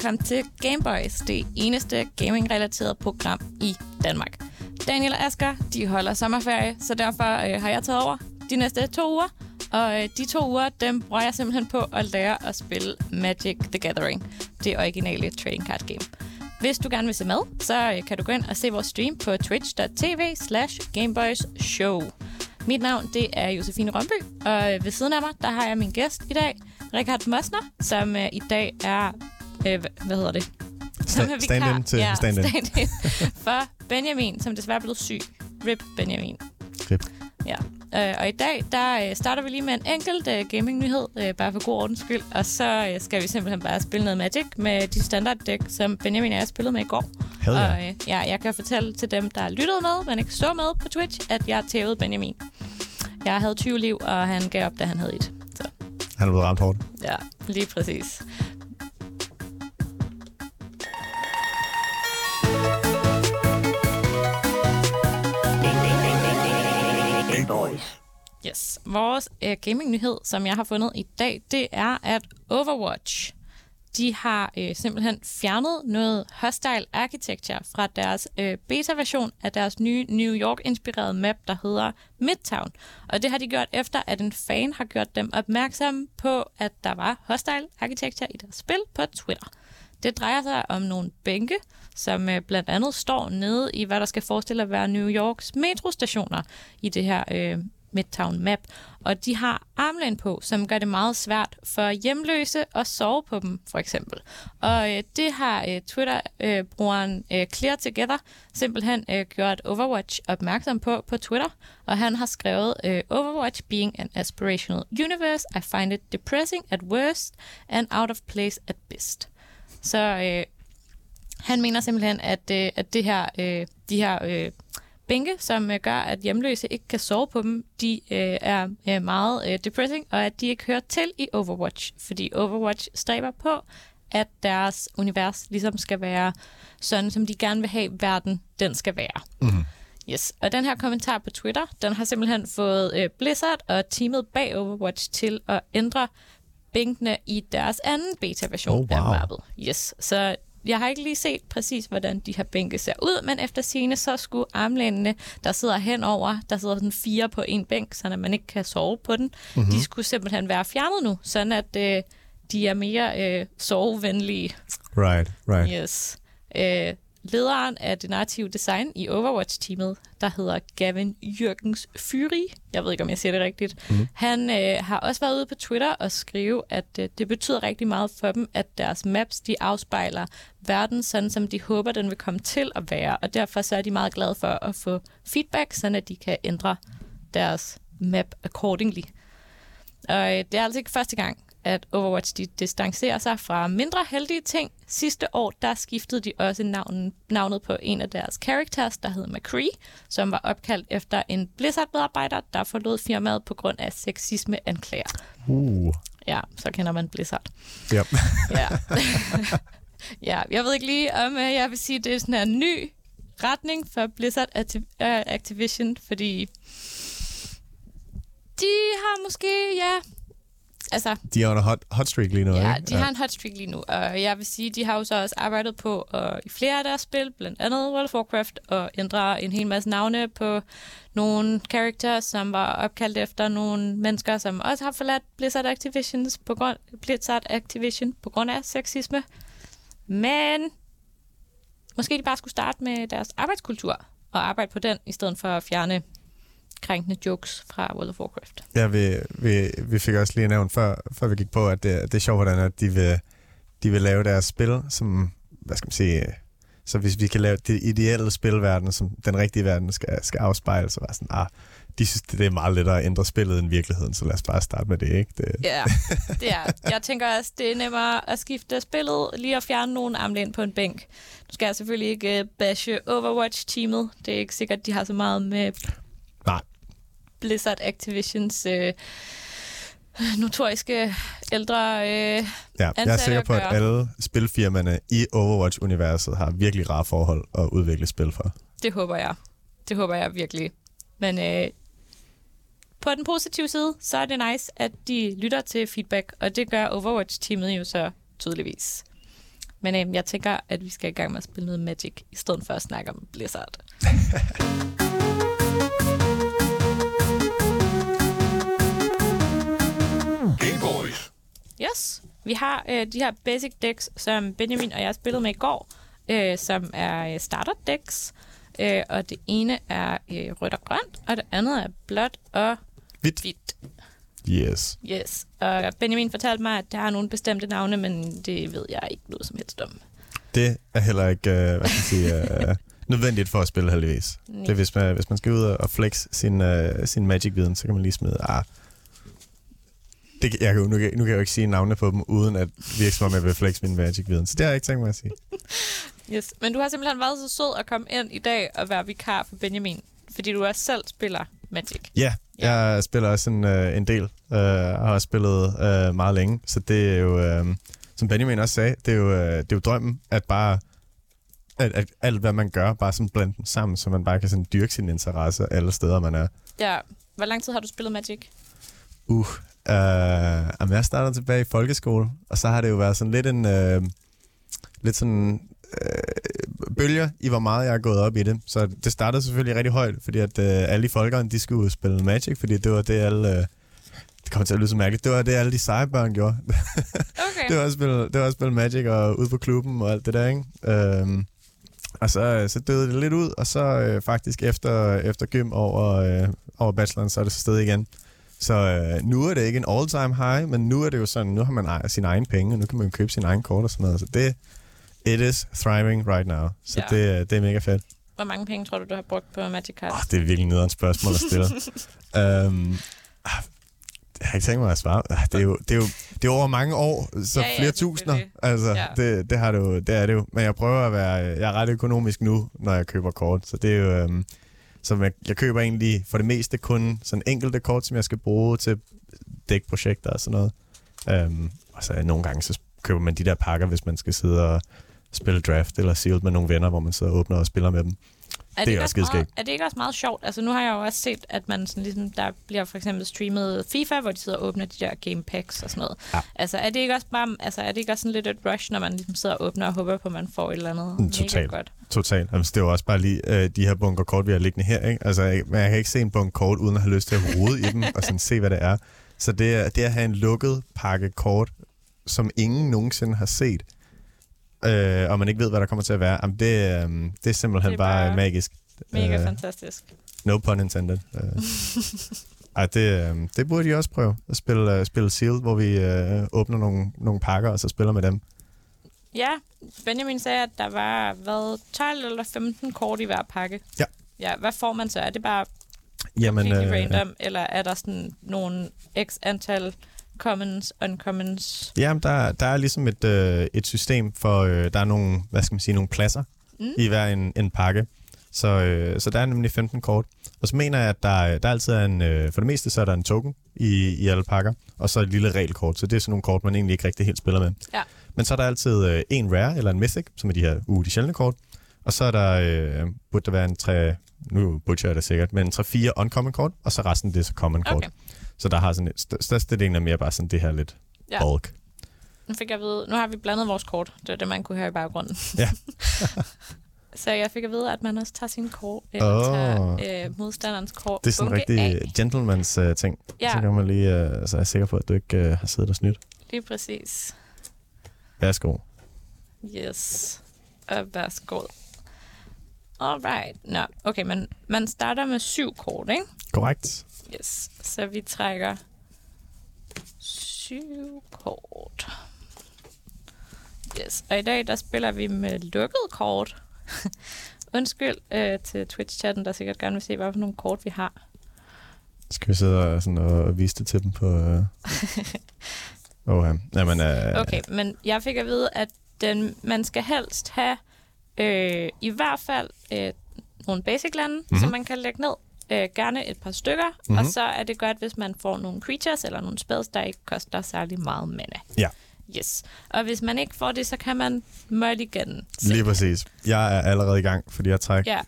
velkommen til Gameboys, det eneste gaming-relaterede program i Danmark. Daniel og Asger, de holder sommerferie, så derfor øh, har jeg taget over de næste to uger. Og øh, de to uger, dem bruger jeg simpelthen på at lære at spille Magic the Gathering, det originale trading card game. Hvis du gerne vil se med, så øh, kan du gå ind og se vores stream på twitch.tv slash gameboysshow. Mit navn, det er Josefine Rømby, og øh, ved siden af mig, der har jeg min gæst i dag, Richard Mosner, som øh, i dag er, øh, hva- hvad hedder det? Som er vikar- stand-in til ja, stand-in. stand-in for Benjamin, som desværre blevet syg. Rip Benjamin. Rip. Ja. Øh, og i dag, der øh, starter vi lige med en enkelt øh, gaming-nyhed, øh, bare for god ordens skyld. Og så øh, skal vi simpelthen bare spille noget Magic med de standard-dæk, som Benjamin og jeg spillede med i går. Hell ja. Og øh, ja, jeg kan fortælle til dem, der lyttede med, men ikke så med på Twitch, at jeg tævede Benjamin. Jeg havde 20 liv, og han gav op, da han havde et. Så Han er blevet ramt hårdt. ja, lige præcis. Boys. Yes. Vores øh, gaming-nyhed, som jeg har fundet i dag, det er, at Overwatch, de har øh, simpelthen fjernet noget hostile architecture fra deres øh, beta-version af deres nye New York-inspirerede map, der hedder Midtown. Og det har de gjort efter, at en fan har gjort dem opmærksomme på, at der var hostile architecture i deres spil på Twitter. Det drejer sig om nogle bænke, som øh, blandt andet står nede i, hvad der skal forestille at være New Yorks metrostationer i det her øh, Midtown Map. Og de har armlæn på, som gør det meget svært for hjemløse at sove på dem, for eksempel. Og øh, det har øh, Twitter-brugeren øh, Clear Together simpelthen øh, gjort Overwatch opmærksom på på Twitter. Og han har skrevet, øh, Overwatch being an aspirational universe, I find it depressing at worst and out of place at best. Så øh, han mener simpelthen, at, øh, at det her, øh, de her øh, bænke, som øh, gør, at hjemløse ikke kan sove på dem, de øh, er øh, meget øh, depressing, og at de ikke hører til i Overwatch. Fordi Overwatch stræber på, at deres univers ligesom skal være sådan, som de gerne vil have verden, den skal være. Mm-hmm. Yes. Og den her kommentar på Twitter, den har simpelthen fået øh, Blizzard og teamet bag Overwatch til at ændre bænkene i deres anden beta-version Oh, wow. af mappet. Yes. Så jeg har ikke lige set præcis, hvordan de her bænke ser ud, men efter scene så skulle armlænene, der sidder henover, der sidder sådan fire på en bænk, så man ikke kan sove på den, mm-hmm. de skulle simpelthen være fjernet nu, sådan at øh, de er mere øh, sovevenlige. Right, right. Yes. Øh, lederen af det narrative design i Overwatch-teamet, der hedder Gavin Jørgens Fyri, jeg ved ikke, om jeg siger det rigtigt, mm. han øh, har også været ude på Twitter og skrive, at øh, det betyder rigtig meget for dem, at deres maps, de afspejler verden, sådan som de håber, den vil komme til at være, og derfor så er de meget glade for at få feedback, sådan at de kan ændre deres map accordingly. Og øh, det er altså ikke første gang, at Overwatch de distancerer sig fra mindre heldige ting. Sidste år, der skiftede de også navnen, navnet på en af deres characters, der hed McCree, som var opkaldt efter en Blizzard-medarbejder, der forlod firmaet på grund af sexisme-anklager. Uh. Ja, så kender man Blizzard. Yep. Ja. ja, jeg ved ikke lige, om øh, jeg vil sige, at det er sådan en ny retning for Blizzard Activ- øh, Activision, fordi de har måske, ja, altså, De er under hot, hot streak lige nu, Ja, ikke? de har en hot streak lige nu, og jeg vil sige, de har jo så også arbejdet på at, i flere af deres spil, blandt andet World of Warcraft, og ændre en hel masse navne på nogle characters, som var opkaldt efter nogle mennesker, som også har forladt Blizzard Activisions på grund, Blizzard Activision på grund af sexisme. Men måske de bare skulle starte med deres arbejdskultur og arbejde på den, i stedet for at fjerne krænkende jokes fra World of Warcraft. Ja, vi, vi, vi fik også lige nævnt før, før vi gik på, at det, det er sjovt, hvordan at de vil, de vil lave deres spil, som, hvad skal man sige, så hvis vi kan lave det ideelle spilverden, som den rigtige verden skal, skal afspejle, så var sådan, ah, de synes, det er meget lettere at ændre spillet end virkeligheden, så lad os bare starte med det, ikke? Det, Ja, det er. Jeg tænker også, det er nemmere at skifte spillet, lige at fjerne nogle armlæn på en bænk. Nu skal jeg selvfølgelig ikke uh, bashe Overwatch-teamet. Det er ikke sikkert, de har så meget med. Blizzard Activisions uh, notoriske ældre... Uh, Ja, jeg er sikker på, at alle spilfirmaerne i Overwatch-universet har virkelig rare forhold at udvikle spil for. det håber jeg. Det håber jeg virkelig. Men øh, på den positive side, så er det nice, at de lytter til feedback, og det gør Overwatch-teamet jo så tydeligvis. Men øh, jeg tænker, at vi skal i gang med at spille noget Magic, i stedet for at snakke om Blizzard. Yes. Vi har øh, de her basic decks, som Benjamin og jeg spillede med i går, øh, som er øh, starter decks. Øh, og det ene er øh, rødt og grønt, og det andet er blåt og Hvidt. hvidt. Yes. Yes. Og Benjamin fortalte mig, at der er nogle bestemte navne, men det ved jeg ikke noget som helst om. Det er heller ikke, uh, hvad skal jeg sige, uh, nødvendigt for at spille heldigvis. Nej. Det er, hvis man, hvis man skal ud og flex sin, uh, sin Magic-viden, så kan man lige smide, ah, det, jeg nu, kan, nu kan jeg jo ikke sige navne på dem, uden at virke som om jeg vil flex min Magic-viden. Så det har jeg ikke tænkt mig at sige. Yes. Men du har simpelthen været så sød at komme ind i dag og være vikar for Benjamin, fordi du også selv spiller Magic. Ja, Ja. jeg spiller også en, uh, en del, uh, og har også spillet uh, meget længe. Så det er jo, uh, som Benjamin også sagde, det er jo, uh, det er jo drømmen, at bare at, at alt, hvad man gør, bare sådan blande dem sammen, så man bare kan sådan dyrke sine interesser alle steder, man er. Ja. Hvor lang tid har du spillet Magic? Uh, uh, jamen, jeg startede tilbage i folkeskole, og så har det jo været sådan lidt en... Uh, lidt sådan øh, bølger i, hvor meget jeg er gået op i det. Så det startede selvfølgelig rigtig højt, fordi at øh, alle i folkeren, de skulle spille Magic, fordi det var det, alle... Øh, det kommer til at lyde så mærkeligt. Det var det, alle de seje børn gjorde. Okay. det var at spille, det var at spille Magic og ude på klubben og alt det der, ikke? Øhm, og så, så døde det lidt ud, og så øh, faktisk efter, efter gym over, øh, over bacheloren, så er det så sted igen. Så øh, nu er det ikke en all-time high, men nu er det jo sådan, nu har man ej, sine egne penge, og nu kan man købe sin egen kort og sådan noget. Så det, it is thriving right now. Så Ja. det, det er mega fedt. Hvor mange penge tror du, du har brugt på Magic Cards? Oh, det er virkelig nederen spørgsmål at stille. um, jeg har ikke tænkt mig at svare. Ah, Det er jo, det er jo, det er over mange år, så Ja, ja, flere tusinder. Altså, Ja. det, det, har det, jo, det er det jo. Men jeg prøver at være... Jeg er ret økonomisk nu, når jeg køber kort. Så det er jo... Um, så jeg, jeg køber egentlig for det meste kun sådan enkelte kort, som jeg skal bruge til dækprojekter og sådan noget. Um, og så nogle gange, så køber man de der pakker, hvis man skal sidde og spille draft eller sealed med nogle venner, hvor man sidder og åbner og spiller med dem. Er Det er ikke også meget, er det ikke også meget sjovt? Altså nu har jeg jo også set, at man sådan ligesom, der bliver for eksempel streamet FIFA, hvor de sidder og åbner de der game packs og sådan noget. Ja. Altså er det ikke også bare, altså er det ikke også sådan lidt et rush, når man ligesom sidder og åbner og håber på, at man får et eller andet Mm, mega godt? Totalt. Altså, det er jo også bare lige øh, de her bunker kort, vi har liggende her. Ikke? Altså, jeg, jeg kan ikke se en bunke kort, uden at have lyst til at rode i dem og sådan se, hvad det er. Så det, er- det at have en lukket pakke kort, som ingen nogensinde har set, øh, og man ikke ved, hvad der kommer til at være, jamen det, øh, det er simpelthen Det er bare, bare magisk. Mega Øh, fantastisk. No pun intended. Øh. Ej, det, øh, det burde de også prøve, at spille, øh, spille Seal, hvor vi øh, åbner nogle, nogle pakker, og så spiller med dem. Ja, Benjamin sagde, at der var hvad, 12 eller 15 kort i hver pakke. Ja. Ja, hvad får man så? Er det bare Jamen, øh, random, eller er der sådan nogle x antal commons, uncommons? Jamen, der, der er ligesom et, øh, et system for, øh, der er nogle, hvad skal man sige, nogle pladser Mm. i hver en, en pakke. Så, øh, så der er nemlig 15 kort. Og så mener jeg, at der, der altid er en, øh, for det meste så er der en token i, i alle pakker, og så et lille regelkort. Så det er sådan nogle kort, man egentlig ikke rigtig helt spiller med. Ja. Men så er der altid øh, en rare eller en mythic, som er de her uh, de sjældne kort. Og så er der, øh, burde der være en tre, nu butcher jeg det sikkert, men en 3-4 uncommon kort, og så resten det er så common kort. Okay. Så der har sådan et, st- størstedelen er mere bare sådan det her lidt Ja. bulk. Nu fik jeg at vide, nu har vi blandet vores kort. Det er det, man kunne høre i baggrunden. Ja. så jeg fik at vide, at man også tager sin kort, eller oh. tager øh, modstanderens kort. Det er sådan en rigtig af. gentleman's uh, ting. Ja. Så kan man lige, uh, så er jeg sikker på, at du ikke uh, har siddet og snydt. Lige præcis. Værsgo. Yes. Og værsgo. Alright. Nå, okay, men man starter med syv kort, ikke? Korrekt. Yes. Så vi trækker syv kort. Yes. Og i dag, der spiller vi med lukket kort. Undskyld øh, til Twitch-chatten, der sikkert gerne vil se, hvad for nogle kort vi har. Skal vi sidde og, sådan, og vise det til dem på... Oh, ja. Jamen, uh... Okay, men jeg fik at vide, at den, man skal helst have øh, i hvert fald øh, nogle basic lande, mm-hmm. som man kan lægge ned. Øh, gerne et par stykker, mm-hmm. og så er det godt, hvis man får nogle creatures eller nogle spells, der ikke koster særlig meget mana. Ja, Yes. Og hvis man ikke får det, så kan man mulligan. lige præcis. Jeg er allerede i gang, fordi jeg trækker Ja,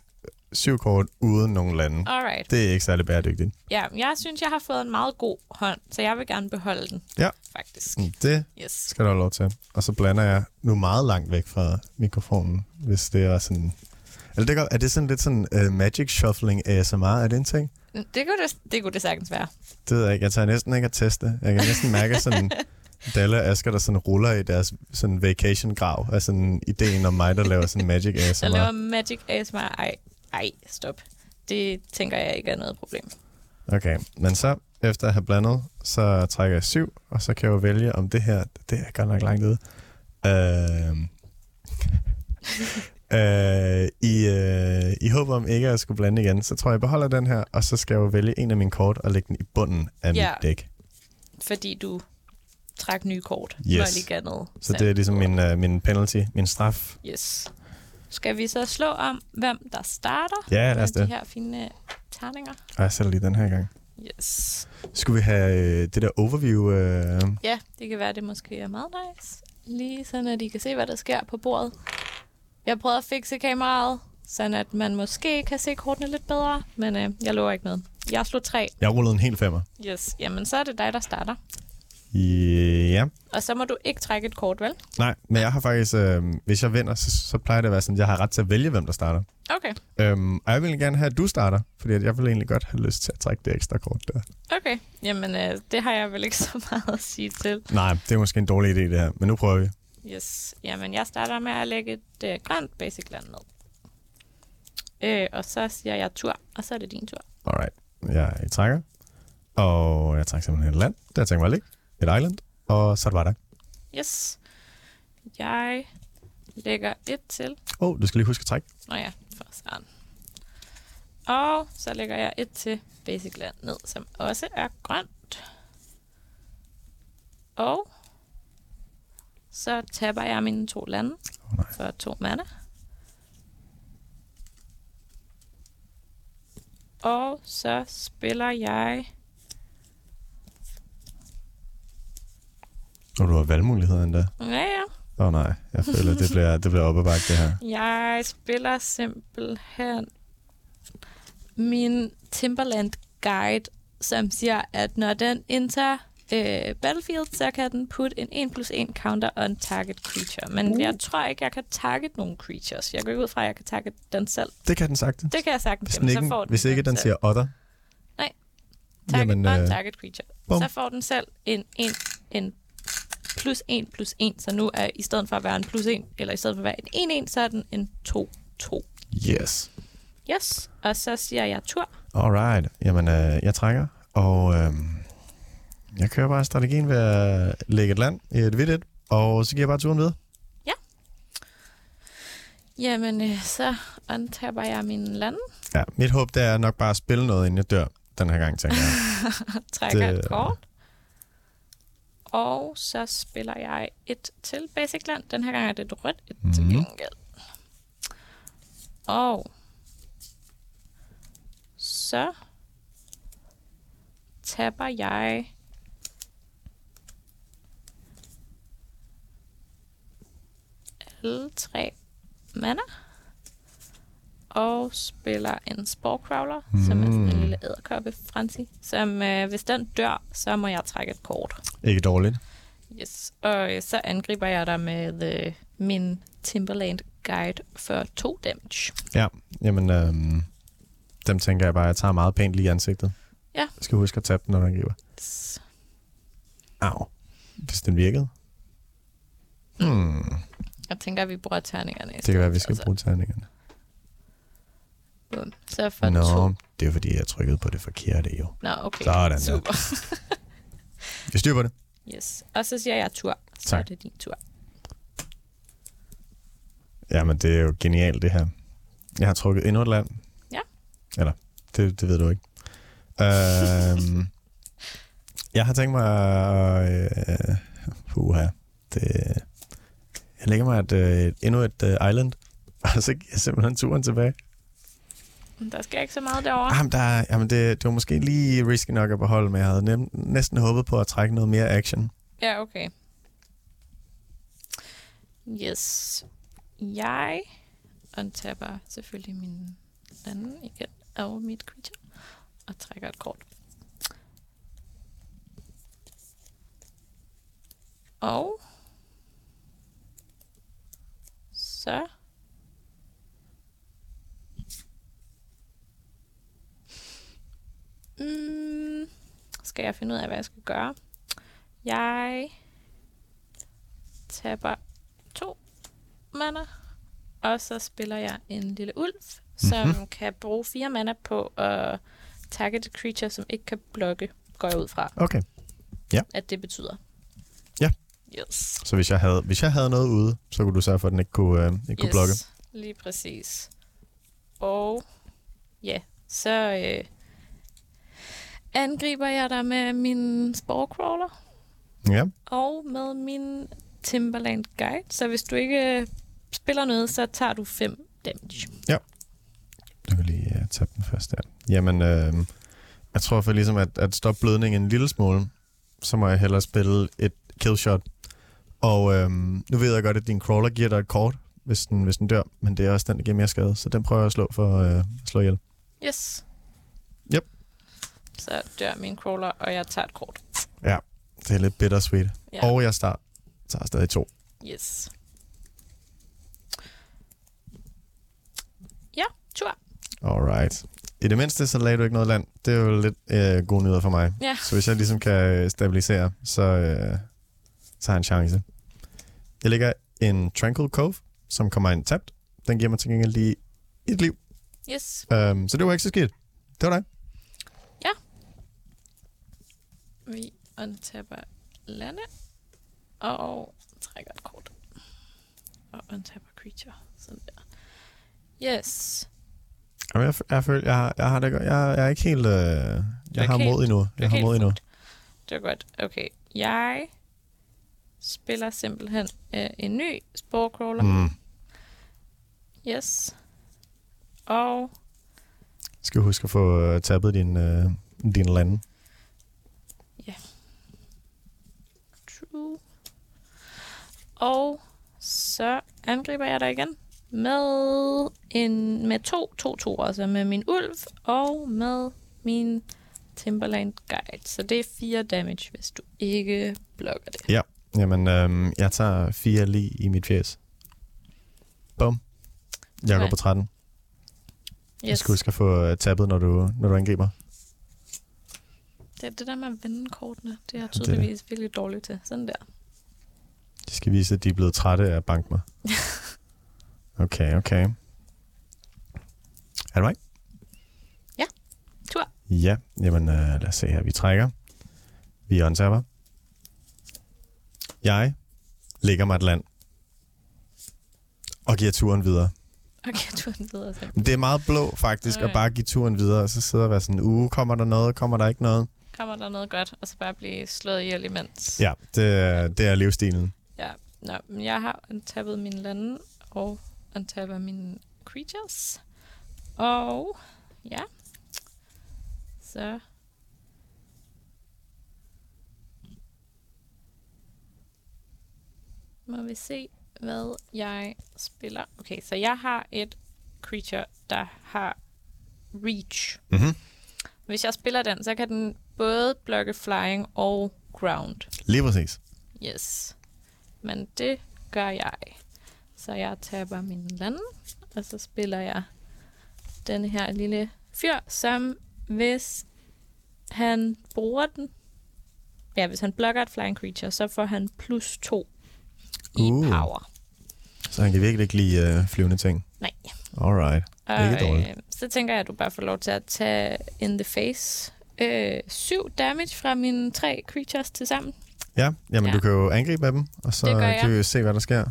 syv kort uden nogen lande. Alright. Det er ikke særlig bæredygtigt. Ja, jeg synes, jeg har fået en meget god hånd, så jeg vil gerne beholde den. Ja. Faktisk. Mm, Det Yes. skal du have lov til. Og så blander jeg nu meget langt væk fra mikrofonen, hvis det er sådan... Eller det er, er det sådan lidt sådan uh, magic shuffling ASMR? Er det en ting? Det kunne det, det, kunne det sagtens være. Det ved jeg ikke. Jeg tager næsten ikke at teste. Jeg kan næsten mærke sådan Dalle og Asger, der sådan ruller i deres sådan vacation-grav af sådan ideen om mig, der laver sådan magic ASMR. laver Magic ASMR. Ej, ej, stop. Det tænker jeg ikke er noget problem. Okay, men så efter at have blandet, så trækker jeg syv, og så kan jeg jo vælge om det her, det er godt nok langt ude. Øh, øh, i, øh, I håb om ikke at skulle blande igen, så tror jeg, jeg beholder den her, og så skal jeg jo vælge en af mine kort og lægge den i bunden af Ja. mit dæk. Fordi du trak nye kort, Yes. når jeg lige gav noget. Så det er ligesom min, uh, min penalty, min straf. Yes. Skal vi så slå om, hvem der starter? Ja, lad os med det. De her fine terninger. Og jeg sætter lige den her gang. Yes. Skulle vi have øh, det der overview? Øh, Ja, det kan være, det måske er meget nice. Lige sådan, at I kan se, hvad der sker på bordet. Jeg prøvede at fikse kameraet, sådan at man måske kan se kortene lidt bedre, men øh, jeg lover ikke noget. Jeg slog tre. jeg rullede en helt femmer. Yes, jamen så er det dig, der starter. Ja. Og så må du ikke trække et kort, vel? Nej, men jeg har faktisk, øh, hvis jeg vinder, så, så plejer det at være sådan, at jeg har ret til at vælge, hvem der starter. Okay, Øhm, og jeg vil gerne have, at du starter, fordi jeg vil egentlig godt have lyst til at trække det ekstra kort der. okay. Jamen, øh, det har jeg vel ikke så meget at sige til. Nej, det er måske en dårlig idé det her, men nu prøver vi. Yes. Jamen, jeg starter med at lægge et øh, grønt basic land ned. Øh, og så siger jeg tur, og så er det din tur. Alright, jeg trækker, og jeg trækker simpelthen et land. Det har jeg tænkt mig at lægge. Et island, og så er det bare. Yes. Jeg lægger et til. Åh, oh, du skal lige huske at trække. Nå ja, for sådan. Og så lægger jeg et til basic land ned, som også er grønt. Og så tapper jeg mine to lande Åh, nej. for to mana. Og så spiller jeg... Og du har valgmuligheder endda. Ja, ja. Åh oh, nej, jeg føler, det bliver, det bliver op ad bakke, det her. Jeg spiller simpelthen min Timberland Guide, som siger, at når den indtager øh, Battlefield, så kan den putte en 1 plus 1 counter on target creature. Men Uh. jeg tror ikke, jeg kan target nogle creatures. Jeg går ikke ud fra, at jeg kan target den selv. Det kan den sagtens. Det kan jeg sagtens. Hvis, den Jamen, ikke, så får den hvis ikke den selv. siger otter. target jamen, on øh, target creature. bum. Så får den selv en, en, en plus 1 plus 1. Så nu er i stedet for at være en plus 1, eller i stedet for at være en 1-1, så er den en 2-2. Yes. Yes, og så siger jeg tur. Alright. Jamen, øh, jeg trækker, og øh, jeg kører bare strategien ved at lægge et land i et hvidt et, og så giver jeg bare turen videre. Jamen, øh, så untapper jeg mine lande, Ja, mit håb det er nok bare at spille noget, inden jeg dør den her gang, tænker jeg. trækker Det- et kort. Og så spiller jeg et til Basic Land. Den her gang er det et rødt et mm. til Mhm. gengæld. Og så tapper jeg alle tre mana. Og spiller en Sporecrawler, mm. som er sådan en Mm. lille æderkoppe, Franci. Som øh, hvis den dør, så må jeg trække et kort. Ikke dårligt. Yes. Og øh, så angriber jeg dig med øh, min Timberland Guide for to damage. Ja, jamen, øh, dem tænker jeg bare, at jeg tager meget pænt lige i ansigtet. Ja. Jeg skal huske at tabe den, når den angriber. Yes. Au. Hvis den virkede. Hmm. Jeg tænker, at vi bruger terningerne. Det kan være, at vi skal for, bruge terningerne. Så, bum. så for Nå, to. det er fordi, jeg trykkede på det forkerte jo. Nå, okay. Sådan der. Super. Vi styrer på det. Yes. Og så siger jeg tur. Så Tak. er det din tur. Jamen, det er jo genialt, det her. Jeg har trukket endnu et land. Ja. Eller, det, det ved du ikke. øhm, jeg har tænkt mig. Øh, puha, det, jeg lægger mig et, øh, endnu et øh, island, og så giver jeg simpelthen turen tilbage. Der skal ikke så meget derovre. Jamen, der, er- jamen det, det var måske lige risky nok at beholde, men jeg havde nem, næsten håbet på at trække noget mere action. Ja, okay. Yes. Jeg untapper selvfølgelig mine landen igen af mit creature. Og trækker et kort. Og så mm, skal jeg finde ud af, hvad jeg skal gøre. Jeg taber to mana, og så spiller jeg en lille ulv, som Mhm. mm-hmm. kan bruge fire mana på at target et creature, som ikke kan blokke, går jeg ud fra, Okay. at det betyder. Ja. Yes. Så hvis jeg havde, hvis jeg havde noget ude, så kunne du sørge for, at den ikke kunne, øh, ikke kunne yes. blokke. lige præcis. Og ja, så øh, angriber jeg dig med min Sporecrawler Ja. og med min Timberland Guide. Så hvis du ikke øh, spiller noget, så tager du 5 damage. Du kan lige uh, tage den først der. Jamen, øh, jeg tror for ligesom at, at stoppe blødningen en lille smule, så må jeg hellere spille et killshot. Og øh, nu ved jeg godt, at din crawler giver dig et kort, hvis den, hvis den dør, men det er også den, der giver mere skade, så den prøver jeg at slå for øh, at slå ihjel. Yes. Yep. Så dør min crawler, og jeg tager et kort. Ja, det er lidt bittersweet. Ja. Og jeg start, tager stadig to. Yes. Ja, tur. Alright. I det mindste, så lagde du ikke noget land. Det er jo lidt øh, gode nyheder for mig. Ja. Så hvis jeg ligesom kan stabilisere, så, øh, så har jeg en chance. Jeg lægger en Tranquil Cove, som kommer ind tabt. Den giver mig til gengæld lige et liv. Yes. Um, så det var ikke så skidt. Det var dig. Vi untapper lande og trækker et kort. Og untapper creature. Sådan der. Yes. Jamen, jeg, jeg, føler, jeg, har- jeg, har det godt. Jeg, jeg er ikke helt... Øh, jeg ikke har mod endnu. er Jeg har mod endnu. Det var godt. Okay. Jeg spiller simpelthen øh, en ny Sporecrawler. Mm. Yes. Og Skal huske at få øh, tappet din, øh, din lande. True. Og så angriber jeg dig igen med en med to, to, to, altså med min ulv og med min Timberland Guide. Så det er fire damage, hvis du ikke blokker det. Jamen, øh, jeg tager fire lige i mit fjes. Bum. Jeg går på 13. Jeg Yes. skal huske at få øh, tappet, når du, når du angriber. Det er det der med at vende kortene. Det er jeg det er tydeligvis virkelig dårligt til. Sådan der. De skal vise, at de er blevet trætte af at banke mig. Okay, okay. Er det mig? Ja. Tur. Ja, jamen øh, lad os se her. Vi trækker. Vi untapper. Jeg lægger mig et land. Og giver turen videre. Okay, du er den videre. Men Det er meget blå faktisk, at Okay. bare give turen videre, og så sidder og være sådan, uge, kommer der noget, kommer der ikke noget? Kommer der noget godt, og så bare blive slået ihjel imens. Ja, det, er- det er livsstilen. Ja, nå, men jeg har untappet mine lande og untapper mine creatures. Og ja, så må vi se, hvad jeg spiller. Okay, så jeg har et creature, der har reach. Mm-hmm. Hvis jeg spiller den, så kan den både blokke flying og ground. Lige præcis. Yes. Men det gør jeg. Så jeg taber min lande, og så spiller jeg den her lille fyr, som hvis han bruger den, ja, hvis han blokker et flying creature, så får han plus to i Uh. power. Så han kan virkelig ikke lide øh, flyvende ting. Nej. Alright. Og Ikke dårligt. øh, så tænker jeg, at du bare får lov til at tage in the face. Øh, syv damage fra mine tre creatures til sammen. Ja, jamen Ja. du kan jo angribe med dem, og så kan vi jo se, hvad der sker.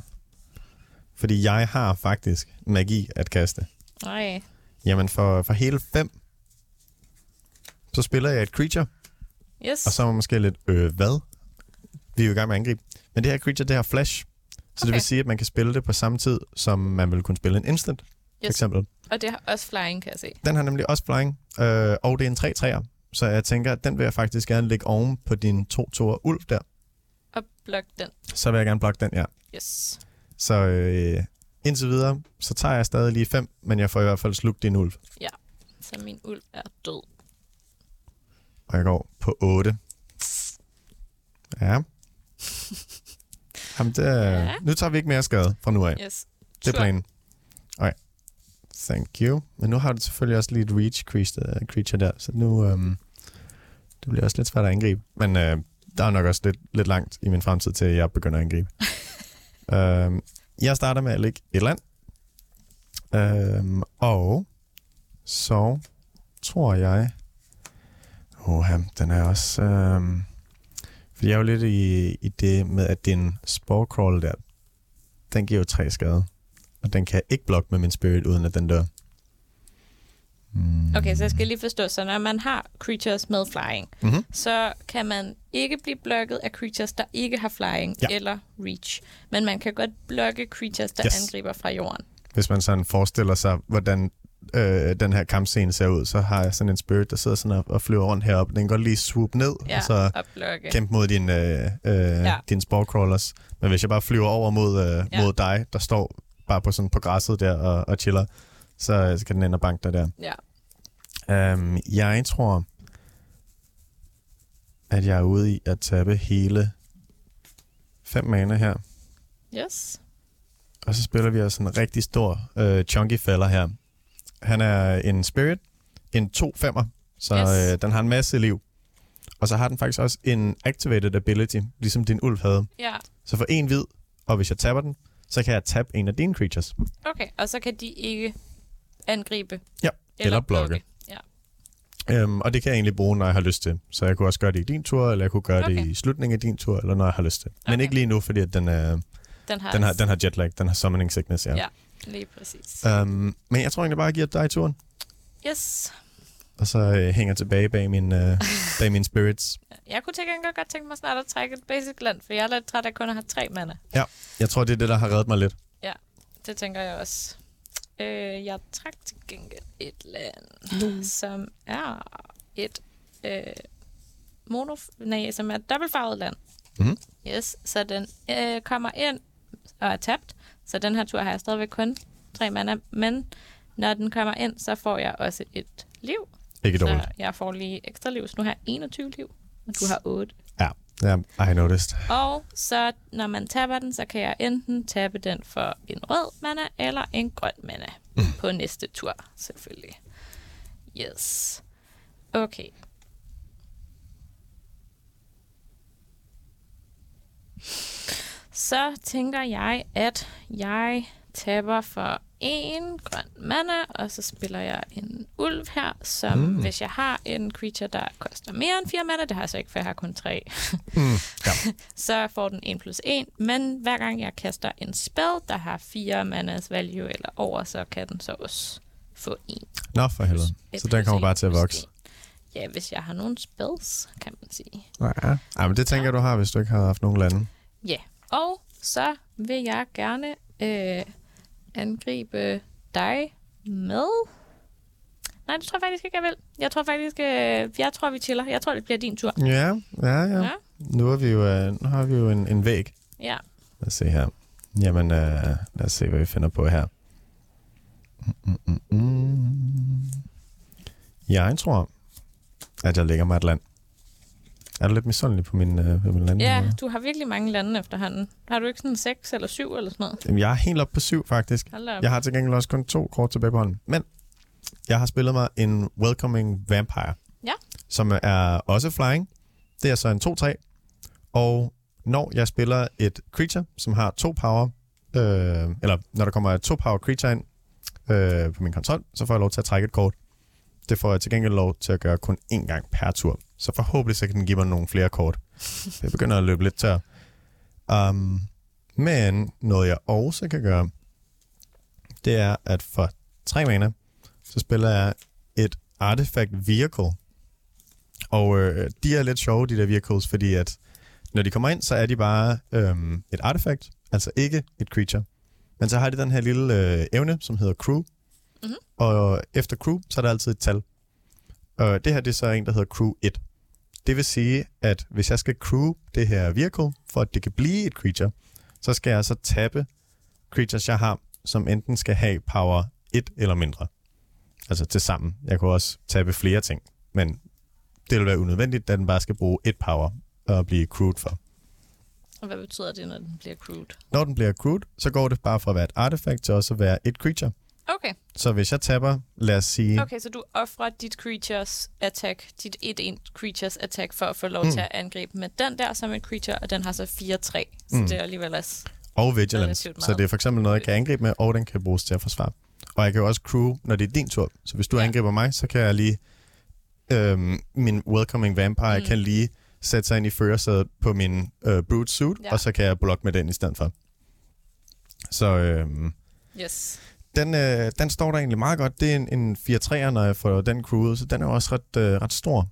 Fordi jeg har faktisk magi at kaste. Nej. Jamen for, for hele fem, så spiller jeg et creature, Yes. og så er man måske lidt, øh, hvad? Vi er jo i gang med at angribe. Men det her creature, det har flash. Så det vil sige, at man kan spille det på samme tid, som man vil kunne spille en instant, for Yes. eksempel. Og det har også flying, kan jeg se. Den har nemlig også flying, øh, og det er en 3-3'er. Så jeg tænker, at den vil jeg faktisk gerne lægge oven på din 2-2'er ulv der. Og blok den. Så vil jeg gerne blokke den, ja. Yes. Så øh, indtil videre, så tager jeg stadig lige 5, men jeg får i hvert fald slugt din ulv. Så min ulv er død. Og jeg går på 8. Ja. Jamen, det Ja. Nu tager vi ikke mere skade fra nu af. Yes. Det er Tur. planen. Okay. Thank you. Men nu har du selvfølgelig også lige et reach creature, creature der, så nu um, det bliver også lidt svært at angribe. Men uh, der er nok også lidt, lidt langt i min fremtid til, at jeg begynder at angribe. um, jeg starter med at lægge et land. Um, og så tror jeg... Åh, den er også... Fordi jeg er jo lidt i, i det med, at din Sporecrawl der, den giver jo tre skade. Og den kan jeg ikke blokke med min spirit, uden at den dør. Mm. Okay, så jeg skal lige forstå, så når man har creatures med flying, Mm-hmm. så kan man ikke blive blokket af creatures, der ikke har flying Ja. eller reach. Men man kan godt blokke creatures, der Yes. angriber fra jorden. Hvis man sådan forestiller sig, hvordan øh, den her kampscene ser ud, så har jeg sådan en spirit, der sidder sådan og, og flyver rundt heroppe. Den kan godt lige swoop ned, Ja, og så og kæmpe mod din, øh, øh, Ja. ja. din sporecrawlers. Men hvis jeg bare flyver over mod, øh, Ja. mod dig, der står bare på, sådan på græsset der og, og chiller, så, så kan den ind og banke dig der. Ja. Um, jeg tror, at jeg er ude i at tabe hele fem mana her. Yes. Og så spiller vi også en rigtig stor øh, chunky fælder her. Han er en spirit, en 2-5'er, så Yes. øh, den har en masse liv. Og så har den faktisk også en activated ability, ligesom din ulv havde. Ja, Så for en hvid, og hvis jeg tapper den, så kan jeg tabe en af dine creatures. okay. Og så kan de ikke angribe. Ja, eller blokke. Ja. Øhm, og det kan jeg egentlig bruge, når jeg har lyst til. Så jeg kunne også gøre det i din tur, eller jeg kunne gøre okay. Det i slutningen af din tur, eller når jeg har lyst til. Men Okay. ikke lige nu, fordi at den, er, Den har, den, har, den har jetlag, den har summoning sickness, ja. Ja. Lige præcis. Øhm, men jeg tror egentlig bare, at jeg giver dig turen. Yes. og så øh, hænger tilbage bag, min, øh, bag mine spirits. Jeg kunne til gengæld godt tænke mig snart at trække et basic land, for jeg er lidt træt af at kun at have tre mana. Jeg tror, det er det, der har reddet mig lidt. Det tænker jeg også. Øh, jeg trak til gengæld et land, mm. som er et øh, mono, nej, som er et dobbeltfarvet land. Mhm. Yes, så den øh, kommer ind og er tabt. Så den her tur har jeg stadigvæk kun tre mana, men når den kommer ind, så får jeg også et liv. Ikke dårligt. Så jeg får lige ekstra liv, så nu har jeg 21 liv, og du har 8. Ja, ja, I noticed. Og så når man tapper den, så kan jeg enten tappe den for en rød mana eller en grøn mana mm. på næste tur, selvfølgelig. Yes. Okay. Så tænker jeg, at jeg tapper for en grøn mana, og så spiller jeg en ulv her, som mm. hvis jeg har en creature, der koster mere end 4 mana, det har jeg så ikke, for jeg har kun 3, Mm, ja. så får den 1 plus 1, men hver gang jeg kaster en spell, der har 4 manas value eller over, så kan den så også få 1. Nå, for helvede. Så den kommer bare til at vokse. Ja, hvis jeg har nogle spells, kan man sige. Ja. ja, men det tænker jeg, du har, hvis du ikke har haft nogen lande. Ja, og så vil jeg gerne øh, angribe dig med... Nej, det tror jeg faktisk ikke, jeg vil. Jeg tror faktisk, øh, jeg tror, vi chiller. Jeg tror, det bliver din tur. Ja, ja, ja. Ja. Nu, er vi jo, øh, nu har vi jo en, en væg. Ja. Lad os se her. Jamen, øh, lad os se, hvad vi finder på her. Mm, mm, mm, mm. Jeg tror, at jeg lægger mig et land. Er du lidt misundelig på min, øh, på min land? ja, du har virkelig mange lande efterhånden. Har du ikke sådan 6 eller 7 eller sådan noget? Jamen, jeg er helt oppe på syv, faktisk. Jeg har til gengæld også kun to kort tilbage på hånden. Men jeg har spillet mig en Welcoming Vampire. Ja. Som er også flying. Det er så en 2-3. Og når jeg spiller et creature, som har to power, øh, eller når der kommer et to power creature ind øh, på min kontrol, så får jeg lov til at trække et kort. Det får jeg til gengæld lov til at gøre kun én gang per tur. Så forhåbentlig så kan den give mig nogle flere kort. Jeg begynder at løbe lidt tør. Um, men noget jeg også kan gøre, det er, at for tre mana, så spiller jeg et Artifact Vehicle. Og øh, de er lidt sjove, de der vehicles, fordi at når de kommer ind, så er de bare øhm, et artefakt, altså ikke et creature. Men så har de den her lille øh, evne, som hedder crew. Mhm. Og efter crew, så er der altid et tal. Og det her, det er så en, der hedder crew 1. Det vil sige, at hvis jeg skal crew det her vehicle, for at det kan blive et creature, så skal jeg så tappe creatures, jeg har som enten skal have power 1 eller mindre. Altså til sammen. Jeg kunne også tabe flere ting, men det vil være unødvendigt, da den bare skal bruge et power og blive crewed for. Og hvad betyder det, når den bliver crewed? Når den bliver crewed, så går det bare fra at være et artefakt til også at være et creature. Okay, Så hvis jeg tapper, lad os sige, okay så du offrer dit creatures attack, dit 1-1 creatures attack, for at få lov Mm. til at angribe med den der som en creature, og den har så 4-3. Så Mm. det er alligevel også... og vigilance. Så det er for eksempel noget, jeg kan angribe med, og den kan bruges til at forsvare. Og jeg kan jo også crew, når det er din tur. Så hvis du Ja. angriber mig, så kan jeg lige... Øhm, min welcoming vampire mm. Kan lige sætte sig ind i førersædet på min øh, brute suit. Ja. og så kan jeg blokke med den i stedet for. Så øhm, Yes. Den, øh, den står der egentlig meget godt. Det er en, en 4-3'er, når jeg får den crewet, så den er også ret, øh, ret stor.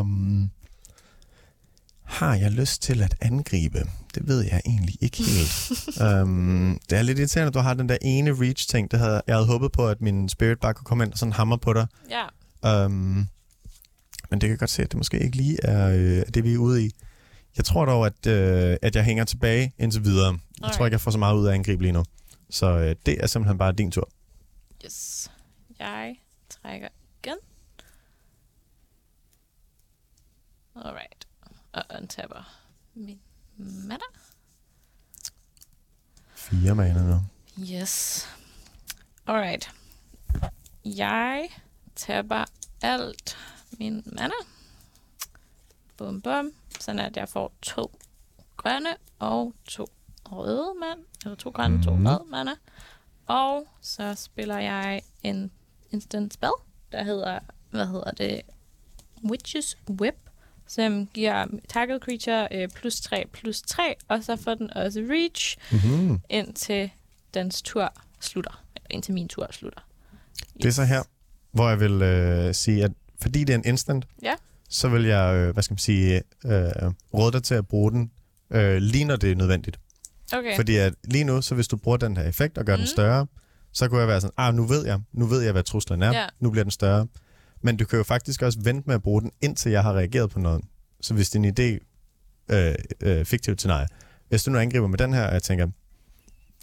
Um, har jeg lyst til at angribe? Det ved jeg egentlig ikke helt. um, det er lidt irriterende, at du har den der ene reach-ting. Det havde, jeg havde håbet på, at min spirit bare kunne komme ind og sådan hammer på dig. Ja, Um, men det kan jeg godt se, at det måske ikke lige er øh, det, vi er ude i. Jeg tror dog, at, øh, at jeg hænger tilbage indtil videre. Jeg tror ikke, jeg får så meget ud af at angribe lige nu. Så øh, det er simpelthen bare din tur. yes. Jeg trækker igen. Alright. Og untapper min mana. Fire mana nu. Yes. Alright. Jeg tapper alt min mana. Bum bum. Sådan at jeg får to grønne og to røde mand. Eller to grønne, to Mhm. røde mana. Og så spiller jeg en instant spell, der hedder, hvad hedder det? Witch's Whip, som giver target creature øh, plus 3 plus 3, og så får den også reach, Mm-hmm. indtil dens tur slutter. Eller indtil min tur slutter. Det er så her, hvor jeg vil øh, sige, at fordi det er en instant, Ja. så vil jeg, øh, hvad skal man sige, øh, råde dig til at bruge den øh, lige når det er nødvendigt. Okay. Fordi at lige nu, så hvis du bruger den her effekt og gør mm. den større, så kunne jeg være sådan, ah, nu ved jeg, nu ved jeg, hvad truslen er, Ja. nu bliver den større. Men du kan jo faktisk også vente med at bruge den, indtil jeg har reageret på noget. Så hvis din idé øh, øh, fiktivt til nej, hvis du nu angriber med den her, og jeg tænker,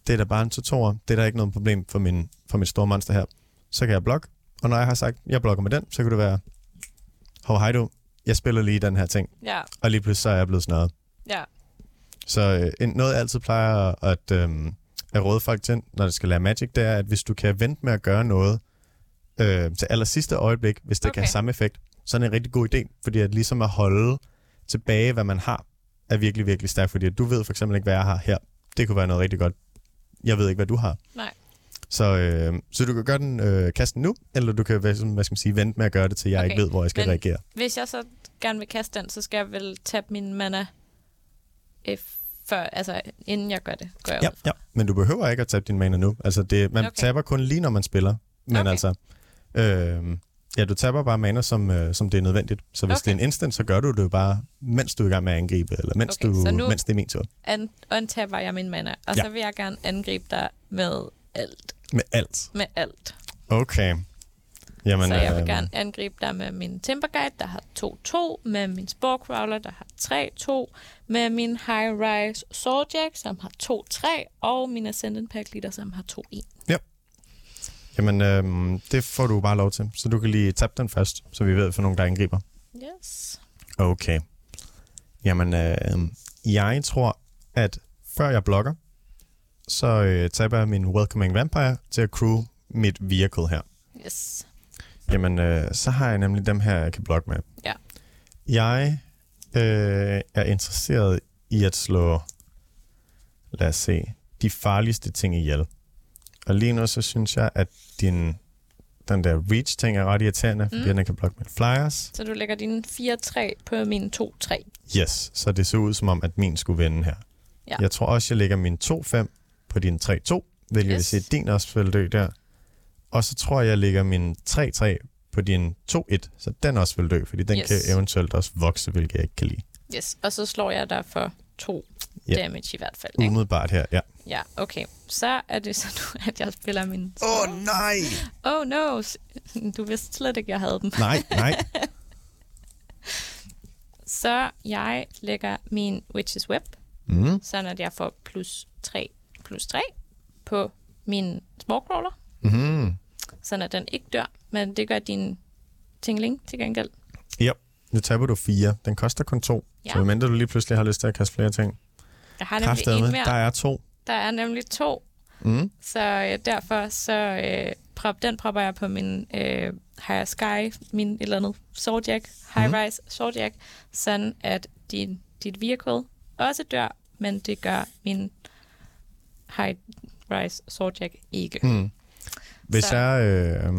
det er da bare en tutor, det er da ikke noget problem for, min, for mit store monster her, så kan jeg blokke, og når jeg har sagt, jeg blokker med den, så kan det være, hov hej du, jeg spiller lige den her ting, Ja, og lige pludselig så er jeg blevet snørret. ja. Så øh, noget, jeg altid plejer at, øh, at råde folk til, når det skal lære Magic, det er, at hvis du kan vente med at gøre noget øh, til aller sidste øjeblik, hvis det okay. kan have samme effekt, så er det en rigtig god idé. Fordi at ligesom at holde tilbage, hvad man har, er virkelig, virkelig stærkt. Fordi at du ved for eksempel ikke, hvad jeg har her. Det kunne være noget rigtig godt. Jeg ved ikke, hvad du har. Nej. Så, øh, så du kan gøre den, øh, kaste den nu, eller du kan hvad, skal man sige, vente med at gøre det, til jeg okay. Ikke ved, hvor jeg skal men- reagere. Hvis jeg så gerne vil kaste den, så skal jeg vel tabe min mana før, altså inden jeg gør det, går jeg Ja, ud fra. ja, men du behøver ikke at tabe din mana nu. Altså det, man okay. Taber kun lige, når man spiller. Men Okay. altså, øh, ja, du taber bare mana, som, øh, som det er nødvendigt. Så hvis okay. Det er en instant, så gør du det bare, mens du er i gang med at angribe, eller mens, Okay, du, nu- mens det er min tur. An- untapper jeg min mana, og Ja. så vil jeg gerne angribe dig med alt. Med alt. Med alt. Okay. Jamen, Men, så jeg vil øh, gerne angribe dig med min Timber Guide, der har 2-2, med min Spore Crawler, der har 3-2, med min High Rise Swordjack, som har 2-3, og min Ascendant Pack Leader, som har 2-1. Jamen, øh, det får du bare lov til. Så du kan lige tabe den først, så vi ved, for nogen, der angriber. Yes. Okay. Jamen, øh, jeg tror, at før jeg blokker, så øh, taber jeg min Welcoming Vampire til at crew mit vehicle her. Yes. Jamen, øh, så har jeg nemlig dem her, jeg kan blokke med. Ja. Jeg øh, er interesseret i at slå, lad os se, de farligste ting ihjel. Og lige nu, så synes jeg, at din, den der reach-ting er ret irriterende, fordi Mm. den kan blokke med flyers. Så du lægger dine 4-3 på min 2-3. Yes, så det ser ud som om, at min skulle vinde her. Ja. Jeg tror også, jeg lægger min 2-5 på din 3-2, hvilket yes. vil sige, at din også vil dø der. Og så tror jeg, jeg lægger min 3-3 på din 2-1, så den også vil dø, fordi den Yes. kan eventuelt også vokse, hvilket jeg ikke kan lide. Yes. Og så slår jeg dig for 2 Ja. damage i hvert fald. Ikke? Umiddelbart her, ja. Ja, okay. Så er det så nu, at jeg spiller min... Åh, oh, nej! Oh no, du vidste slet ikke, jeg havde den. Nej, nej. Så jeg lægger min Witch's Web, Mm. sådan at jeg får plus 3 plus 3 på min Spawcrawler, Mm-hmm. Sådan at den ikke dør, men det gør din Tingling til gengæld. Ja, nu taber du fire. Den koster kun to. Ja. Så medmindre du lige pludselig har lyst til at kaste flere ting. Jeg har nemlig en Kraftedeme, mere. der er to. Der er nemlig to, Mm. så øh, derfor så øh, prop, den propper jeg på min øh, Higher Sky, min et eller andet Swordjack, High Mhm. Rise Swordjack, sådan at din, dit vehicle også dør, men det gør min High Rise Swordjack ikke. Mm. Hvis, Så- jeg, øh,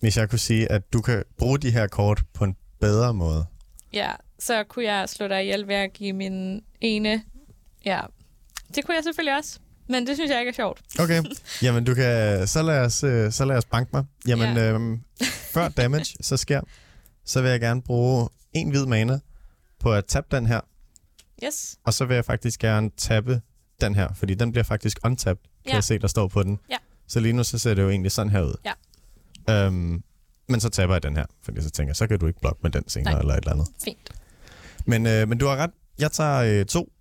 hvis jeg kunne sige, at du kan bruge de her kort på en bedre måde. Ja, så kunne jeg slå dig ihjel ved at give min ene... Ja, det kunne jeg selvfølgelig også, men det synes jeg ikke er sjovt. Okay, jamen du kan, så lad os, øh, så lad os banke mig. Jamen, Ja. øhm, før damage så sker, så vil jeg gerne bruge en hvid mana på at tabe den her, Yes, og så vil jeg faktisk gerne tabe den her, fordi den bliver faktisk untapped, kan Ja. jeg se, der står på den. Ja. Så lige nu så ser det jo egentlig sådan her ud. Ja. Øhm, men så taber jeg den her, fordi så tænker jeg, så kan du ikke blokke med den senere Nej. eller et eller andet. fint. Men, øh, men du har ret. Jeg tager øh, to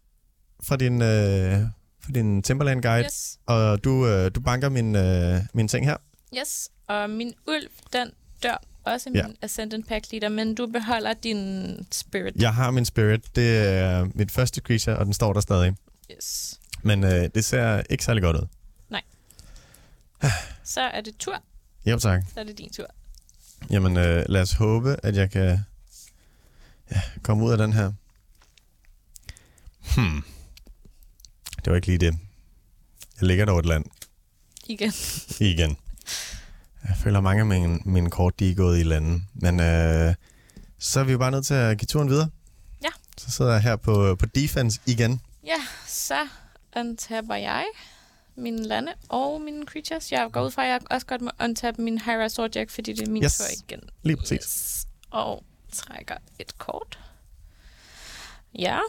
fra din, øh, fra din Timberland Guide, Yes, og du, øh, du banker min, øh, min ting her. yes. Og min ulv, den dør også Ja. min Ascendant Pack Leader, men du beholder din Spirit. Jeg har min spirit. Det er mit første creature, og den står der stadig. Yes. Men øh, det ser ikke særlig godt ud. Så er det tur, Jo, tak. så er det din tur. Jamen, øh, lad os håbe, at jeg kan ja, komme ud af den her. Hmm. Det var ikke lige det. Jeg ligger over et land Igen. igen. Jeg føler mange af mine, mine kort, de er gået i landen. Men øh, så er vi jo bare nødt til at give turen videre. Ja. Så sidder jeg her på, på defense igen. Ja, så untapper jeg mine lande og mine creatures. Jeg går ud fra, at jeg også godt må untappe min Hyra Swordjack, fordi det er min Yes. tur igen. Lige præcis. Yes. Og trækker et kort. Ja.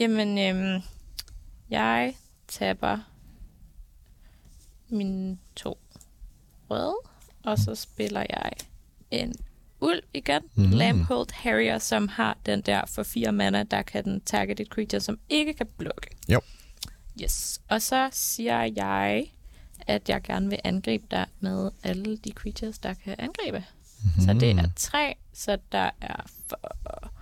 Jamen, øhm, jeg tapper mine to røde, og så spiller jeg en ulv igen. Mhm. Mm. Lamphold Harrier, som har den der for fire mana, der kan den target et creature, som ikke kan blokke. Jo. Yes. Og så siger jeg, at jeg gerne vil angribe dig med alle de creatures, der kan angribe. Mm. Så det er tre, så der er for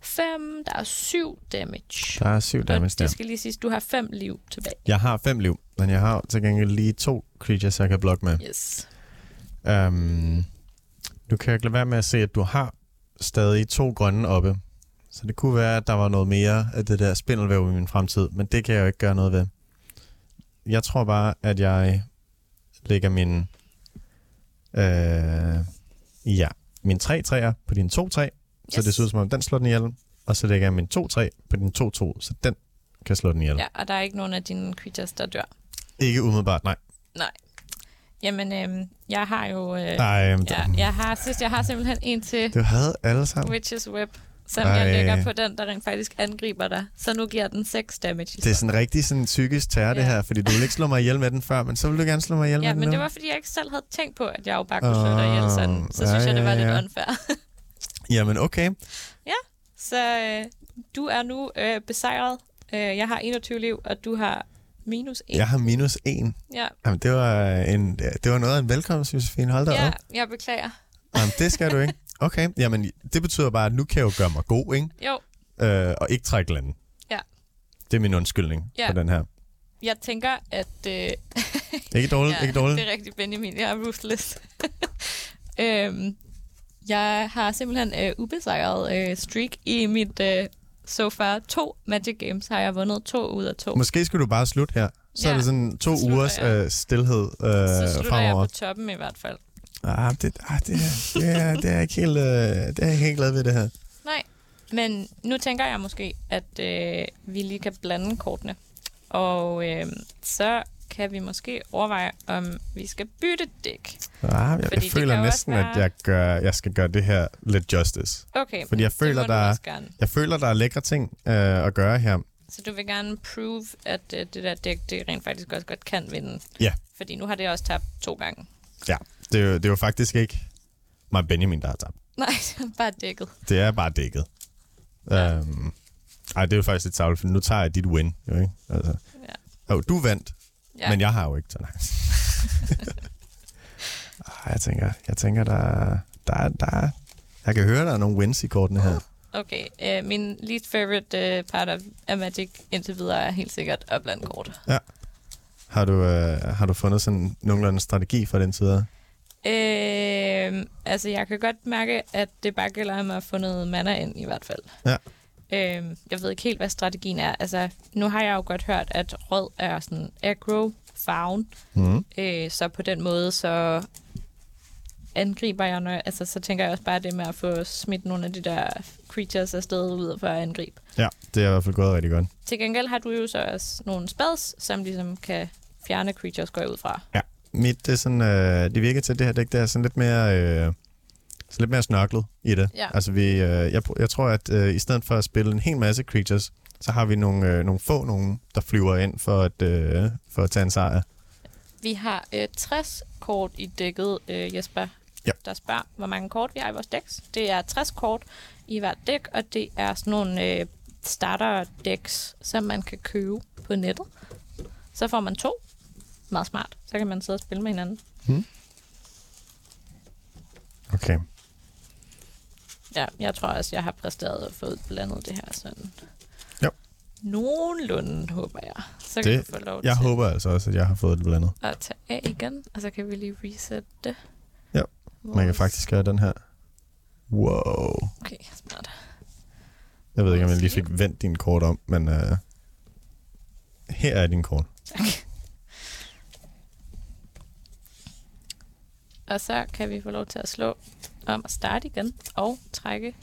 fem, der er syv damage. Der er syv damage og det skal lige siges, du har fem liv tilbage. Jeg har fem liv, men jeg har til gengæld lige to creatures, jeg kan blokke med. Yes. Um, du kan ikke lade være med at se, at du har stadig to grønne oppe. Så det kunne være, at der var noget mere af det der spindelvæv i min fremtid, men det kan jeg jo ikke gøre noget ved. Jeg tror bare, at jeg lægger min... Øh, ja, min 3 træer på din 2 træ, så Yes. det ser ud som om, den slår den ihjel. Og så lægger jeg min 2 træ på din 2 2, så den kan slå den ihjel. Ja, og der er ikke nogen af dine creatures, der dør. Ikke umiddelbart, nej. Nej. Jamen, øhm, jeg har jo... Øh, Nej, men ja, jeg har, synes, jeg har simpelthen en til du havde alle sammen. Witch's Web, som Ej. jeg lægger på den, der rent faktisk angriber dig. Så nu giver den 6 damage. Det er sådan rigtig sådan psykisk terror, det Ja. her, fordi du ville ikke slå mig ihjel med den før, men så vil du gerne slå mig ihjel Ja, med den men nu. det var, fordi jeg ikke selv havde tænkt på, at jeg jo bare kunne slå dig ihjel sådan. Så Åh, synes ja, jeg, det var ja, lidt ja. unfair. Jamen, okay. Så øh, du er nu øh, besejret. Øh, jeg har 21 liv, og du har minus 1. Jeg har minus en. Ja, Jamen, det var, en, det var noget af en velkomst, Josefine. Hold da ja op. jeg beklager. Jamen, det skal du ikke. Okay, jamen, det betyder bare, at nu kan jeg jo gøre mig god, ikke? Jo, Øh, og ikke trække landen. Ja. Det er min undskyldning Ja. for den her. jeg tænker, at... Øh, Ikke dårligt, ikke dårligt. det er rigtigt, Benjamin. Jeg er ruthless. øhm, jeg har simpelthen øh, ubesejret øh, streak i mit øh, so far to Magic Games. Har jeg vundet to ud af to. Måske skulle du bare slutte her. Så Ja, er det sådan to så ugers jeg. øh, stillhed øh, Så slutter jeg på toppen i hvert fald. Ah, det, ah, det, er- det, er, det er ikke helt, øh, det er jeg ikke helt glad ved, det her. Nej, men nu tænker jeg måske, at øh, vi lige kan blande kortene. Og øh, så kan vi måske overveje, om vi skal bytte dæk. Ah, jeg, Fordi jeg det føler næsten, også at være- jeg, gør, jeg skal gøre det her lidt justice. Okay, Fordi jeg det føler, der er-. Jeg føler, der er lækre ting øh, at gøre her. Så du vil gerne prove, at øh, det der dæk, det rent faktisk også godt kan vinde. Ja. Fordi nu har det også tabt to gange. Ja, det er, jo, det er jo faktisk ikke mig Benjamin, der har tabt. Nej, bare dækket. Det er bare dækket. Ja. Øhm, Ej, det er jo faktisk lidt tavligt, for nu tager jeg dit win, jo ikke? Altså. Ja. Oh, du vandt, Ja. ja. men jeg har jo ikke, så nej. Ej, jeg tænker, jeg tænker der, er- der, er- der er, jeg kan høre, der er nogle wins i kortene her. Okay, øh, min least favorite øh, part af, af Magic indtil videre er helt sikkert Upland kort. Har du, øh, har du fundet sådan nogenlunde strategi for den side? Øh, altså, jeg kan godt mærke, at det bare gælder om at få noget mana ind i hvert fald. Ja. Øh, jeg ved ikke helt, hvad strategien er. Altså, nu har jeg jo godt hørt, at rød er sådan aggro farven. Mm. Øh, så på den måde, så angriber jeg, når, altså så tænker jeg også bare det med at få smidt nogle af de der creatures afsted ud for at angribe. Ja, det er i hvert fald gået rigtig godt. Til gengæld har du jo så også nogle spells, som ligesom kan fjerne creatures, går jeg ud fra. Ja, mit, det, er sådan, øh, det virker til, at det her dæk, det er sådan lidt mere, øh, sådan lidt mere snørklet i det. Ja. Altså, vi, øh, jeg, jeg tror, at øh, i stedet for at spille en hel masse creatures, så har vi nogle, øh, nogle få nogen, der flyver ind for at, øh, for at tage en sejr. Vi har øh, 60 kort i dækket, øh, Jesper, Ja. der spørger, hvor mange kort vi har i vores decks. Det er 60 kort i hvert dæk, og det er sådan nogle øh, starter-decks, som man kan købe på nettet. Så får man to. Meget smart. Så kan man sidde og spille med hinanden. Okay. Ja, jeg tror også, jeg har præsteret at få blandet det her sådan. Jo. Nogenlunde, håber jeg. Så kan Det- du få lov Jeg til håber altså også, at jeg har fået det blandet. at tage af igen, og så kan vi lige reset det. Ja, Man kan faktisk gøre den her. Wow. Okay, smart. Jeg ved ikke, om jeg lige fik vendt din kort om, men øh, her er din kort. Tak. Og så kan vi få lov til at slå om at starte igen og trække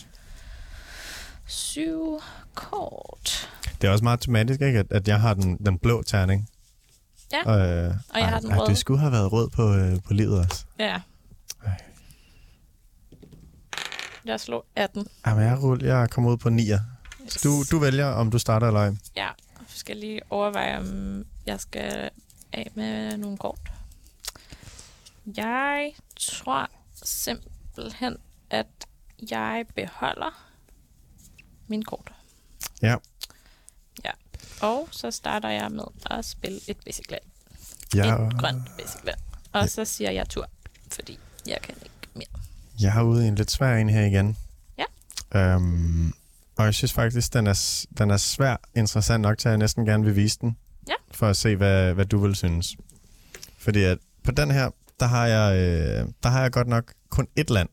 syv kort. Det er også meget tematisk, ikke? At, at jeg har den, den blå terning. Ja, øh, og jeg har den ej, røde. Det skulle have været rød på, øh, på livet også. Ja. Ej. Jeg slog 18. Ej, men jeg, rull, jeg kommer ud på 9'er. Så du, du vælger, om du starter eller ej. Ja, jeg skal lige overveje, om jeg skal af med nogle kort. Jeg tror simpelthen, at jeg beholder min kort. Ja. Ja. Og så starter jeg med at spille et basic land. Jeg, Et grønt basic land. Og så siger jeg tur, fordi jeg kan ikke mere. jeg har ude en lidt svær en her igen. Ja. Øhm, og jeg synes faktisk, den er, den er svær interessant nok til, at jeg næsten gerne vil vise den. Ja. For at se, hvad, hvad du vil synes. Fordi at på den her, der har jeg, øh, der har jeg godt nok kun ét land.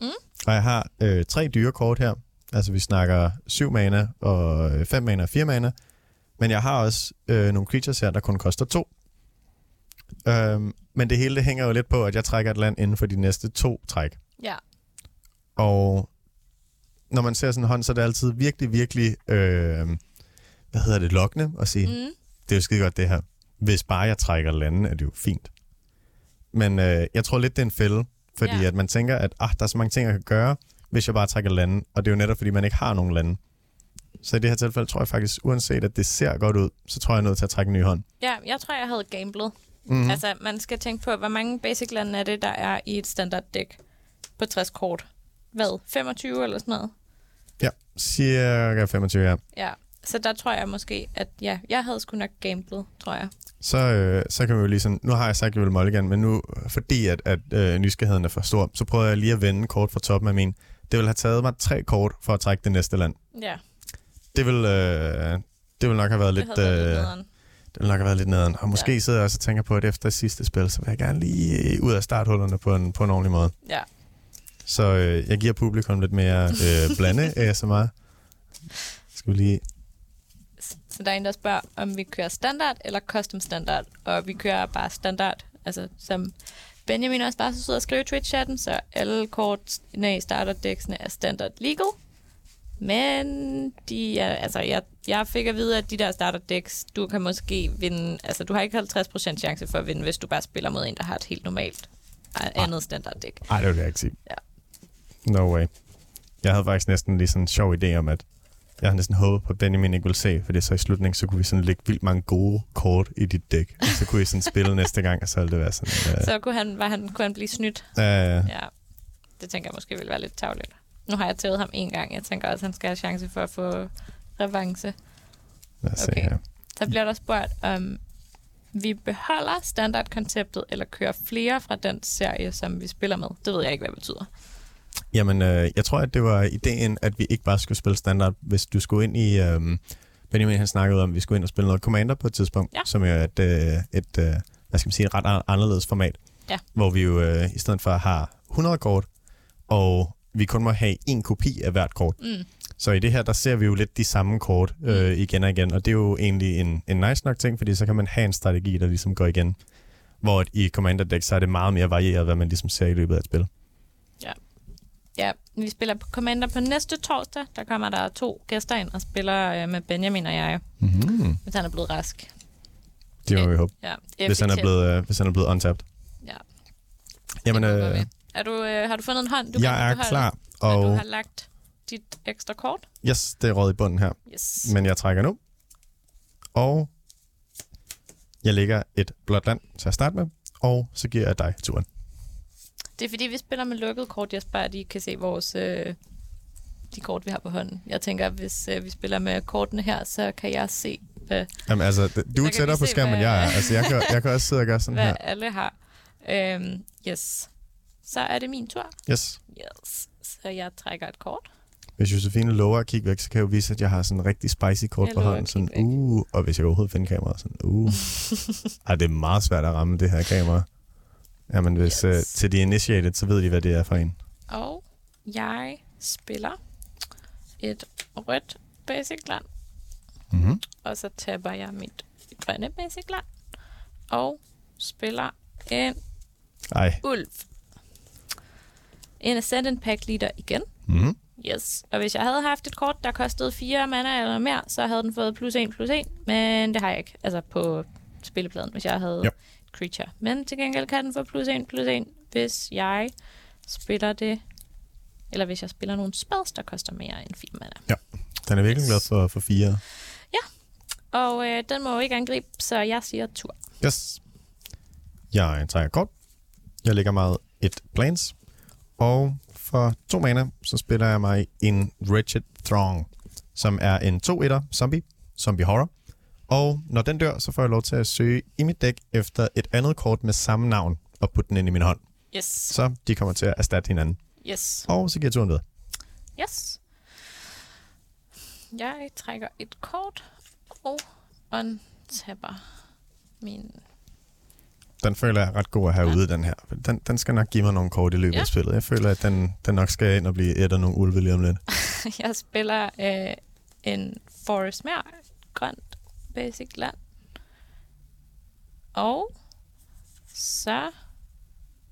Mm. Og jeg har øh, tre dyre kort her. Altså vi snakker 7 mana og 5 mana og 4 mana. Men jeg har også øh, nogle creatures her, der kun koster to. Øhm, men det hele det hænger jo lidt på, at jeg trækker et land inden for de næste to træk. Ja. Og når man ser sådan en hånd, så er det altid virkelig, virkelig, øh, hvad hedder det, lokkende at sige. Mm. det er jo skide godt det her. Hvis bare jeg trækker lande, er det jo fint. Men øh, jeg tror lidt, det er en fælde, fordi Ja. at man tænker, at ah, der er så mange ting, jeg kan gøre, hvis jeg bare trækker lande. Og det er jo netop, fordi man ikke har nogen lande. Så i det her tilfælde tror jeg faktisk, uanset at det ser godt ud, så tror jeg, jeg er nødt til at trække en ny hånd. Ja, jeg tror, jeg havde gamblet. Mm. Mm. Altså, man skal tænke på, hvor mange basic lande er det, der er i et standard dæk på 60 kort. Hvad? 25 eller sådan noget? Ja, cirka 25, ja. Ja. Så der tror jeg måske, at ja, jeg havde sgu nok gamblet, tror jeg. Så, øh, så kan vi jo lige sådan, nu har jeg sagt, at jeg vil mulligan, men nu, fordi at, at øh, nysgerrigheden er for stor, så prøver jeg lige at vende kort fra toppen af min. Det vil have taget mig tre kort for at trække det næste land. Ja, Det vil, øh, det vil nok have været det lidt, været lidt øh, nederen. det vil nok have været lidt nederen. Og måske Ja. ja. sidder jeg også og tænker på, at efter sidste spil, så vil jeg gerne lige øh, ud af starthullerne på en, på en ordentlig måde. Ja. Så øh, jeg giver publikum lidt mere øh, blande ASMR. Skal vi lige... Så der er en, der spørger, om vi kører standard eller custom standard. Og vi kører bare standard. Altså, som Benjamin også bare så sød at skrive Twitch-chatten, så alle kort i starterdæksene er standard legal. Men de er, altså, jeg, jeg fik at vide, at de der starterdæks, du kan måske vinde, altså du har ikke 50% chance for at vinde, hvis du bare spiller mod en, der har et helt normalt andet standarddæk. Ej, det vil jeg ikke sige. Ja. No way. Jeg havde faktisk næsten lige sådan en sjov idé om, at jeg havde næsten håbet på, at Benjamin ikke ville se, fordi så i slutningen, så kunne vi sådan lægge vildt mange gode kort i dit dæk. Og så kunne I sådan spille næste gang, og så ville det være sådan... Uh, Så kunne han, var han, kunne han blive snydt. uh, Ja, det tænker jeg måske ville være lidt tavligt. Nu har jeg tævet ham en gang. Jeg tænker også, at han skal have chance for at få revanche. Lad os Okay. se her. Så bliver der spurgt, om vi beholder standardkonceptet, eller kører flere fra den serie, som vi spiller med. Det ved jeg ikke, hvad det betyder. Jamen, øh, jeg tror, at det var ideen, at vi ikke bare skulle spille standard. Hvis du skulle ind i... Øh, Benjamin han snakkede om, at vi skulle ind og spille noget Commander på et tidspunkt, Ja. som er et, øh, et øh, hvad skal man sige, et ret an- anderledes format. Ja. Hvor vi jo øh, i stedet for har 100 kort, og vi kun må have en kopi af hvert kort. Mm. Så i det her, der ser vi jo lidt de samme kort øh, igen og igen, og det er jo egentlig en, en nice nok ting, fordi så kan man have en strategi, der ligesom går igen. Hvor i Commander Deck, så er det meget mere varieret, hvad man ligesom ser i løbet af et spil. Ja, vi spiller på Commander på næste torsdag. Der kommer der to gæster ind og spiller øh, med Benjamin og jeg, Mm-hmm. hvis han er blevet rask. Det må vi håbe. Ja, Hvis han er blevet, øh, hvis han er blevet untapped. Ja, Jamen, øh, er du, øh, har du fundet en hånd, du jeg kan er beholde? klar, Og du og har lagt dit ekstra kort? yes, det er råd i bunden her. Yes. Men jeg trækker nu, og jeg lægger et blåt land til at starte med, og så giver jeg dig turen. Det er fordi, vi spiller med lukket kort, Jesper, at I kan se vores, øh, de kort, vi har på hånden. Jeg tænker, hvis øh, vi spiller med kortene her, så kan jeg se, hvad, Jamen altså, det- du er tættere på skærmen, end hvad- jeg er. Altså, jeg kan, jeg kan også sidde og gøre sådan hvad her. alle har. Øhm, yes. Så er det min tur. Yes. Yes. Så jeg trækker et kort. Hvis Josefine lover at kigge væk, så kan jeg jo vise, at jeg har sådan en rigtig spicy kort Jeg på hånden. at Sådan, uh, og hvis jeg overhovedet finder kameraet, sådan, uh. Ej, det er meget svært at ramme det her kamera. Jamen, hvis Yes. yes. uh, til de initiated, så ved de, hvad det er for en. Og jeg spiller et rødt basic land. Mm-hmm. Og så taber jeg mit grønne basic land. Og spiller en Ej. ulv. En Ascendant Pack Leader igen. Mm-hmm. Yes. Og hvis jeg havde haft et kort, der kostede 4 mana eller mere, så havde den fået plus 1 plus 1. Men det har jeg ikke. Altså på spillepladen, hvis jeg havde Ja. Creature. Men til gengæld kan den få plus 1 plus 1, hvis jeg spiller det... Eller hvis jeg spiller nogle spells, der koster mere end 4 mana. Den er virkelig Yes. glad for, for fire. Og øh, den må jo ikke angribe, så jeg siger tur. Yes. Jeg trækker kort. Jeg lægger meget et plans. Og for to mana, så spiller jeg mig en Wretched Throng, som er en 2-1'er zombie, zombie horror. Og når den dør, så får jeg lov til at søge i mit dæk efter et andet kort med samme navn og putte den ind i min hånd. Yes. Så de kommer til at erstatte hinanden. Yes. Og så giver turen videre. Yes. Jeg trækker et kort og untapper min... Den føler jeg er ret god at have Ja. ude, den her. Den, den skal nok give mig nogle kort i løbet Ja. af spillet. Jeg føler, at den, den nok skal ind og blive et af nogle ulve lige om lidt. Jeg spiller øh, en Forest mere grønt basic land. Og så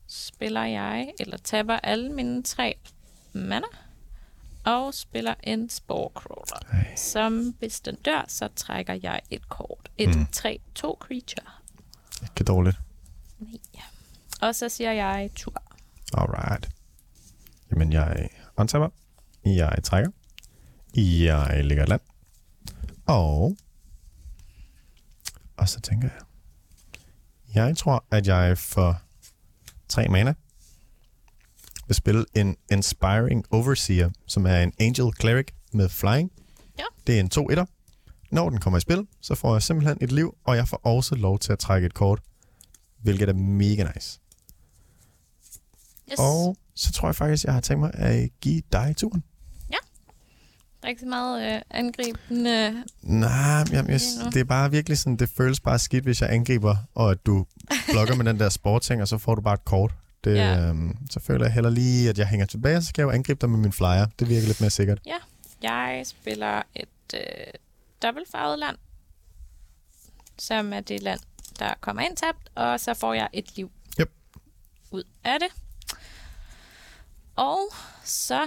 spiller jeg, eller tapper alle mine tre mana, og spiller en Sporecrawler. Ej. Som hvis den dør, så trækker jeg et kort. Et Mm. 3-2 creature. Ikke dårligt. Ja. Og så siger jeg tur. Alright. Jamen, jeg untapper. Jeg trækker. Jeg lægger land. Og... Og så tænker jeg... Jeg tror, at jeg for tre mana vil spille en Inspiring Overseer, som er en Angel Cleric med Flying. Ja. Det er en 2-1'er. Når den kommer i spil, så får jeg simpelthen et liv, og jeg får også lov til at trække et kort, hvilket er mega nice. Yes. Og så tror jeg faktisk, jeg har tænkt mig at give dig turen. Rigtig meget øh, angribende. Nej, jeg, jeg, det er bare virkelig sådan, det føles bare skidt, hvis jeg angriber, og at du blokker med den der sporting, og så får du bare et kort. Det, Ja. ja. øhm, så føler jeg heller lige, at jeg hænger tilbage, og så kan jeg jo angribe dig med min flyer. Det virker lidt mere sikkert. Jeg spiller et øh, dobbeltfarvet land, som er det land, der kommer ind tabt, og så får jeg et liv Yep. ud af det. Og så...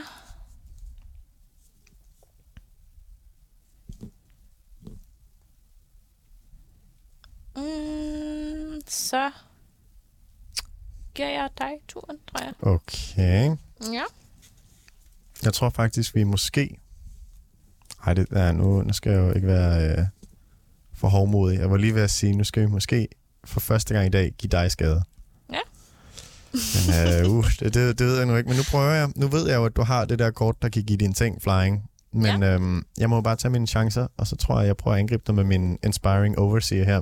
Mm, så giver jeg dig turen, tror jeg. Okay. Ja. Jeg tror faktisk, vi måske... Ej, det er nu, nu skal jeg jo ikke være øh, for hårdmodig. Jeg var lige ved at sige, nu skal vi måske for første gang i dag give dig skade. Ja. Men uh, uh, det, det, det ved jeg nu ikke. Men nu prøver jeg. Nu ved jeg jo, at du har det der kort, der kan give dine ting flying, Men ja. øhm, jeg må bare tage mine chancer, og så tror jeg, jeg prøver at angribe dig med min Inspiring Overseer her,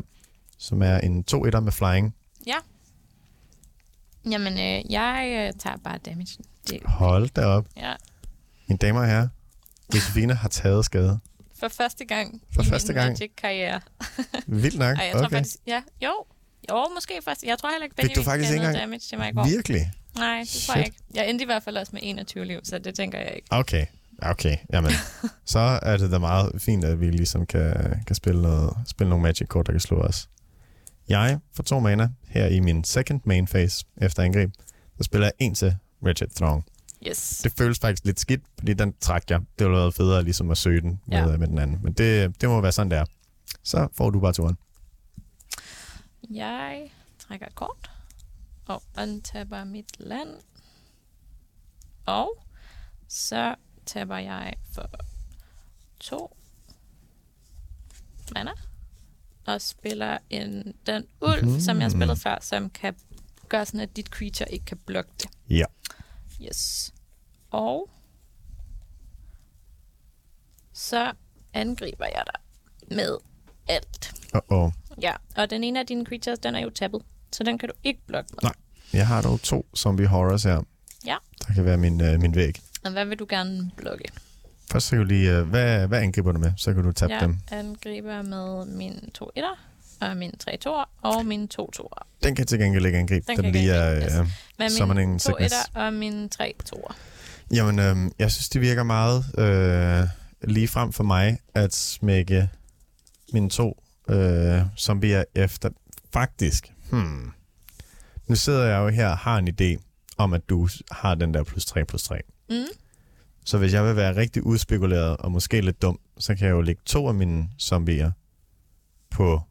som er en 2-1'er med flying. Ja. Jamen, øh, jeg øh, tager bare damage. Det, Hold da op. ja. Mine damer og herrer, Josefine har taget skade. For første gang For i første min gang? Magic-karriere. Vildt nok. Ej, jeg tror okay. faktisk... Ja, jo. Jo, måske faktisk. Jeg tror heller ikke, Fik du Benjamin faktisk ikke engang- damage til mig i går. Virkelig? Nej, det tror jeg ikke. Jeg endte i hvert fald også med 21 liv, så det tænker jeg ikke. Okay. Okay, jamen. så er det da meget fint, at vi ligesom kan, kan spille, noget, spille nogle Magic-kort, der kan slå os. Jeg får to mana her i min second main phase efter angreb. Der spiller jeg en til Wretched Throng. Yes. Det føles faktisk lidt skidt, fordi den trak jeg. Det ville have været federe ligesom at søge den med, Ja. med den anden. Men det, det må være sådan, det er. Så får du bare turen. Jeg trækker et kort og untapper mit land. Og så tapper jeg for to mana og spiller en, den ulv, mm. som jeg spillede før, som kan gøre sådan, at dit creature ikke kan blokke det. Ja. Yes. Og så angriber jeg dig med alt. Uh-oh. Ja, og den ene af dine creatures, den er jo tappet, så den kan du ikke blokke med. Nej. Jeg har dog to zombie horrors her. Ja. Der kan være min, øh, min væg. Og hvad vil du gerne blokke? Først så kan du lige... Øh, hvad, hvad angriber du med? Så kan du tabe Jeg dem. angriber med min to etter, og min tre toer, og min to toer. Den kan til gengæld ikke angribe. Den Den, lige er... yes. Øh, Med Summoning min to sickness. etter og min tre toer. jamen, øh, jeg synes, det virker meget øh, lige frem for mig at smække mine to øh, zombier efter. Faktisk. Hmm. Nu sidder jeg jo her og har en idé om, at du har den der plus 3 plus 3. Mm. Så hvis jeg vil være rigtig udspekuleret og måske lidt dum, så kan jeg jo lægge to af mine zombier på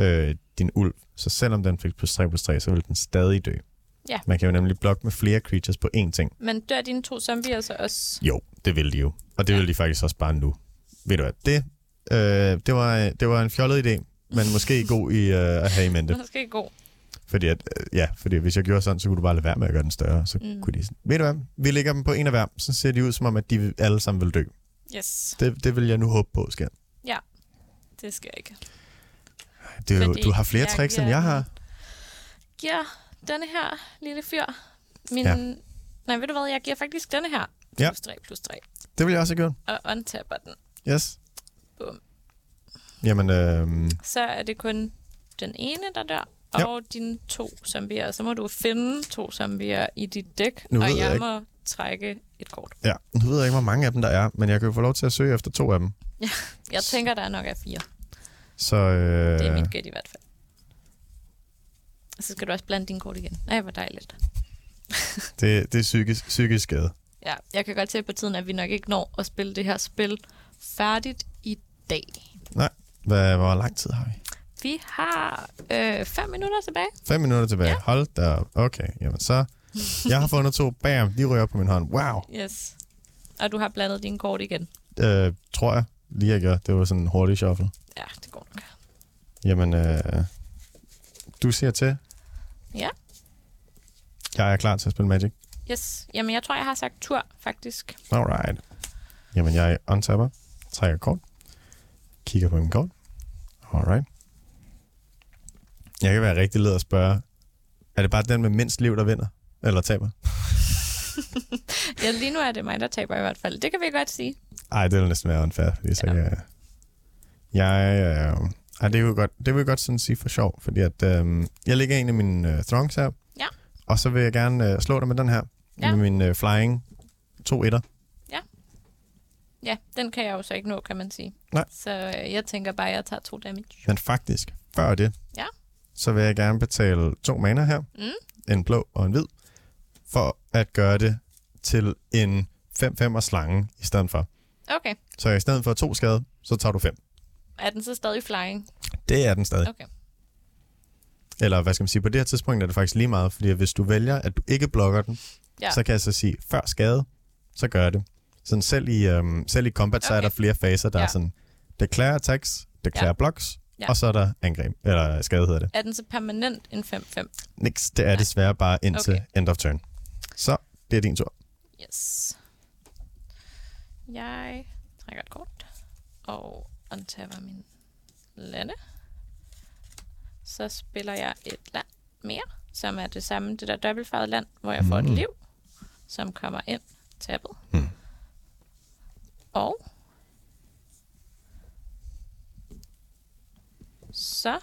øh, din ulv. Så selvom den fik plus 3 plus 3, så vil den stadig dø. Ja. Man kan jo nemlig blokke med flere creatures på én ting. Men dør dine to zombier så også? Jo, det vil de jo. Og det Ja. vil de faktisk også bare nu. Ved du hvad, det, øh, det, var, det var en fjollet idé, men måske god i øh, at have i mente. Måske god. Fordi, at, øh, ja, fordi hvis jeg gjorde sådan, så kunne du bare lade være med at gøre den større. Så Mm. kunne de sådan, ved du hvad, vi lægger dem på en af hver, så ser de ud som om, at de alle sammen vil dø. Yes, Det, det vil jeg nu håbe på sker. det skal jeg ikke. Det er jo, du har flere jeg tricks, end jeg har. Giver denne her lille fyr min... Ja. Nej, ved du hvad, jeg giver faktisk denne her Ja. plus 3 plus 3, Det vil jeg også have gjort. og untapper den. Yes. Bum. Jamen, øh, Så er det kun den ene, der dør, Ja. og dine to zombier. Så må du finde to zombier i dit dæk, Nu og jeg jeg må trække et kort. ja, nu ved jeg ikke, hvor mange af dem der er, men jeg kan jo få lov til at søge efter to af dem. Jeg tænker, der er nok er fire. Så øh, Det er mit gæt i hvert fald. Og så skal du også blande dine kort igen. Nej, hvor dejligt. det, det er psykisk, psykisk skade. Ja, jeg kan godt se på tiden, at vi nok ikke når at spille det her spil færdigt i dag. Hvad, hvor lang tid har vi? Vi har øh, fem minutter tilbage. Fem minutter tilbage. Ja. Hold da op. Okay, jamen så... Jeg har fundet to. Bam, de ryger op på min hånd. Wow. Yes. Og du har blandet dine kort igen. Øh, tror jeg lige, jeg gør. Det var sådan en hurtig shuffle. Ja, det går nok. Jamen, øh, du siger til. Ja. Jeg er klar til at spille Magic. Yes. Jamen, jeg tror, jeg har sagt tur, faktisk. Alright. Jamen, jeg untapper, trækker kort, kigger på min kort. Alright. Jeg kan være rigtig led at spørge, er det bare den med mindst liv, der vinder? Eller taber? Ja, lige nu er det mig, der taber i hvert fald. Det kan vi godt sige. Ej, det vil næsten være unfair, fordi så Ja. kan jeg... Jeg... Øh, ej, det vil godt, det vil jeg godt sådan sige for sjov, fordi at, øh, jeg lægger en af mine øh, throngs her, Ja. og så vil jeg gerne øh, slå dig med den her, Ja. med min øh, flying to etter. Ja, den kan jeg jo så ikke nå, kan man sige. Nej. Så øh, jeg tænker bare, at jeg tager to damage. Men faktisk, før det, Ja. Så vil jeg gerne betale to mana her, Mm. en blå og en hvid, for at gøre det til en 5-5'er slange i stedet for. Okay. Så i stedet for to skade, så tager du fem. Er den så stadig flying? Det er den stadig. Okay. Eller hvad skal man sige, på det her tidspunkt er det faktisk lige meget, fordi hvis du vælger, at du ikke blokker den, Ja. så kan jeg så sige, før skade, så gør det. Sådan selv i, øhm, selv i combat, så er Okay. der flere faser, der Ja. er sådan, declare attacks, declare ja. blocks, Ja. og så er der angreb, eller skade hedder det. Er den så permanent en 5-5? Niks, det er Nej. desværre bare indtil Okay. end of turn. Så, det er din tur. Yes. Jeg trækker et kort. Og untapper min lande. Så spiller jeg et land mere, som er det samme, det der dobbeltfarvede land, hvor jeg får et Mm. liv, som kommer ind tappet. Mm. Og så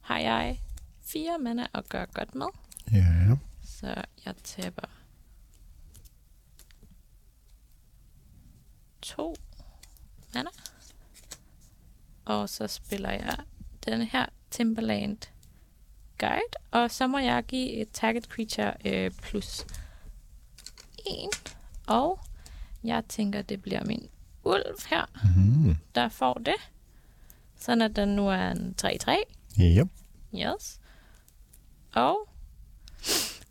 har jeg fire mana at gøre godt med. Ja. Så jeg tapper to mana. Og så spiller jeg den her Timberland Guide. Og så må jeg give et target creature øh, plus en. Og jeg tænker, det bliver min ulv her, Mm. der får det. Sådan at den nu er en 3-3. Yep. Yes. Og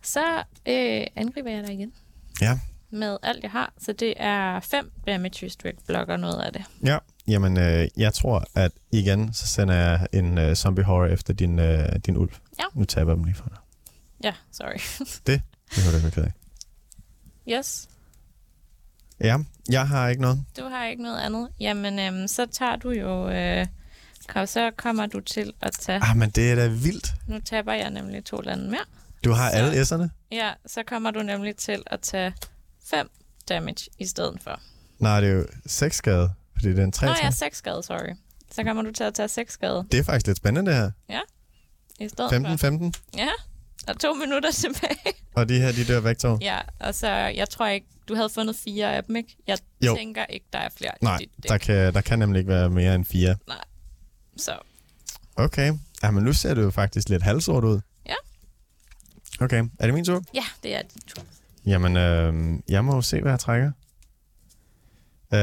så øh, angriber jeg dig igen Ja. med alt, jeg har. Så det er 5 damage restrict blokker noget af det. Ja. Jamen, øh, jeg tror, at igen, så sender jeg en øh, zombie horror efter din, øh, din ulv. Ja. Nu taber jeg dem lige for dig. Ja, sorry. Det var det, jeg ked af. yes, Ja, jeg har ikke noget. du har ikke noget andet. Jamen, øhm, så tager du jo... Øh, kom, så kommer du til at tage... Ah, men det er da vildt. Nu taber jeg nemlig to lande mere. Du har Så- alle S'erne? Ja, så kommer du nemlig til at tage 5 damage i stedet for. Nej, det er jo 6 skade, fordi det er en 3 Nå ja, 6 skade, sorry. Så kommer du til at tage 6 skade Det er faktisk lidt spændende, det her. i stedet 15-15, for. Ja, og to minutter tilbage. og de her, de dør væk to. Ja, og så jeg tror ikke, du havde fundet fire af dem, ikke? Jeg Jo. tænker ikke, der er flere Nej, i dit der kan, der kan nemlig ikke være mere end 4. Så Okay. Jamen, nu ser det jo faktisk lidt halvsort ud. Ja. Okay, er det min tur? ja, det er din tur. Jamen, øh, jeg må jo se, hvad jeg trækker. Øh,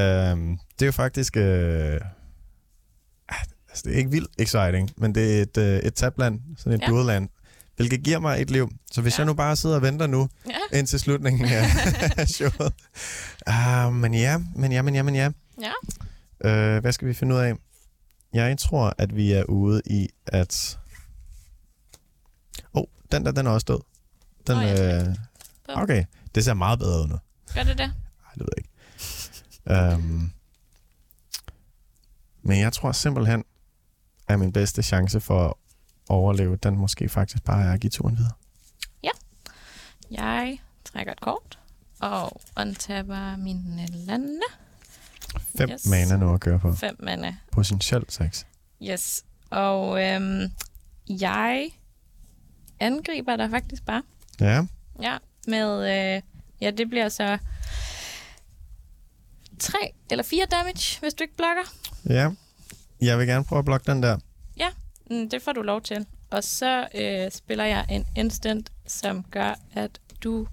det er jo faktisk... Øh, ah, altså, det er ikke vildt exciting, men det er et, øh, et tabland, sådan et Ja. ja. Hvilket giver mig et liv. Så hvis Ja. jeg nu bare sidder og venter nu, Ja, indtil slutningen af showet. Uh, men ja, men ja, men ja, men ja. ja. Uh, hvad skal vi finde ud af? Jeg tror, at vi er ude i at... Åh, oh, den der, den er også død. Den, Nå, ja, øh... Okay, det ser meget bedre ud nu. gør det det? Nej, det ved jeg ikke. Um, men jeg tror simpelthen, at min bedste chance for overleve, den måske faktisk bare er at give turen videre. Jeg trækker et kort og untapper mine lande. Fem Yes. mana nu at køre på. 5 mana. Potentielt seks. Yes. Og øhm, jeg angriber dig faktisk bare. Ja, Ja, med... Øh, ja, det bliver så... 3 eller 4 damage, hvis du ikke blokker. ja. Jeg vil gerne prøve at blokke den der. Mm, det får du lov til. Og så øh, spiller jeg en instant, som gør, at du...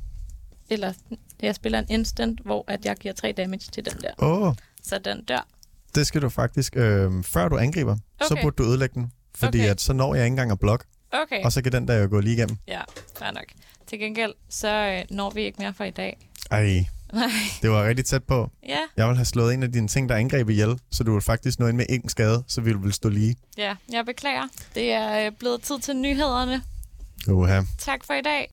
Eller jeg spiller en instant, hvor at jeg giver 3 damage til den der. Oh, Så den dør. det skal du faktisk... Øh, før du angriber, okay. så burde du ødelægge den. Fordi okay. at så når jeg ikke engang at blokke, Okay, og så kan den der jo gå lige igennem. ja, fair nok. Til gengæld, så øh, når vi ikke mere for i dag. Ej, Nej, det var rigtig tæt på. ja, Jeg vil have slået en af dine ting, der angreb ihjel, så du vil faktisk nå ind med en skade, så vi vil stå lige. ja, jeg beklager. Det er øh, blevet tid til nyhederne. Uha. Tak for i dag.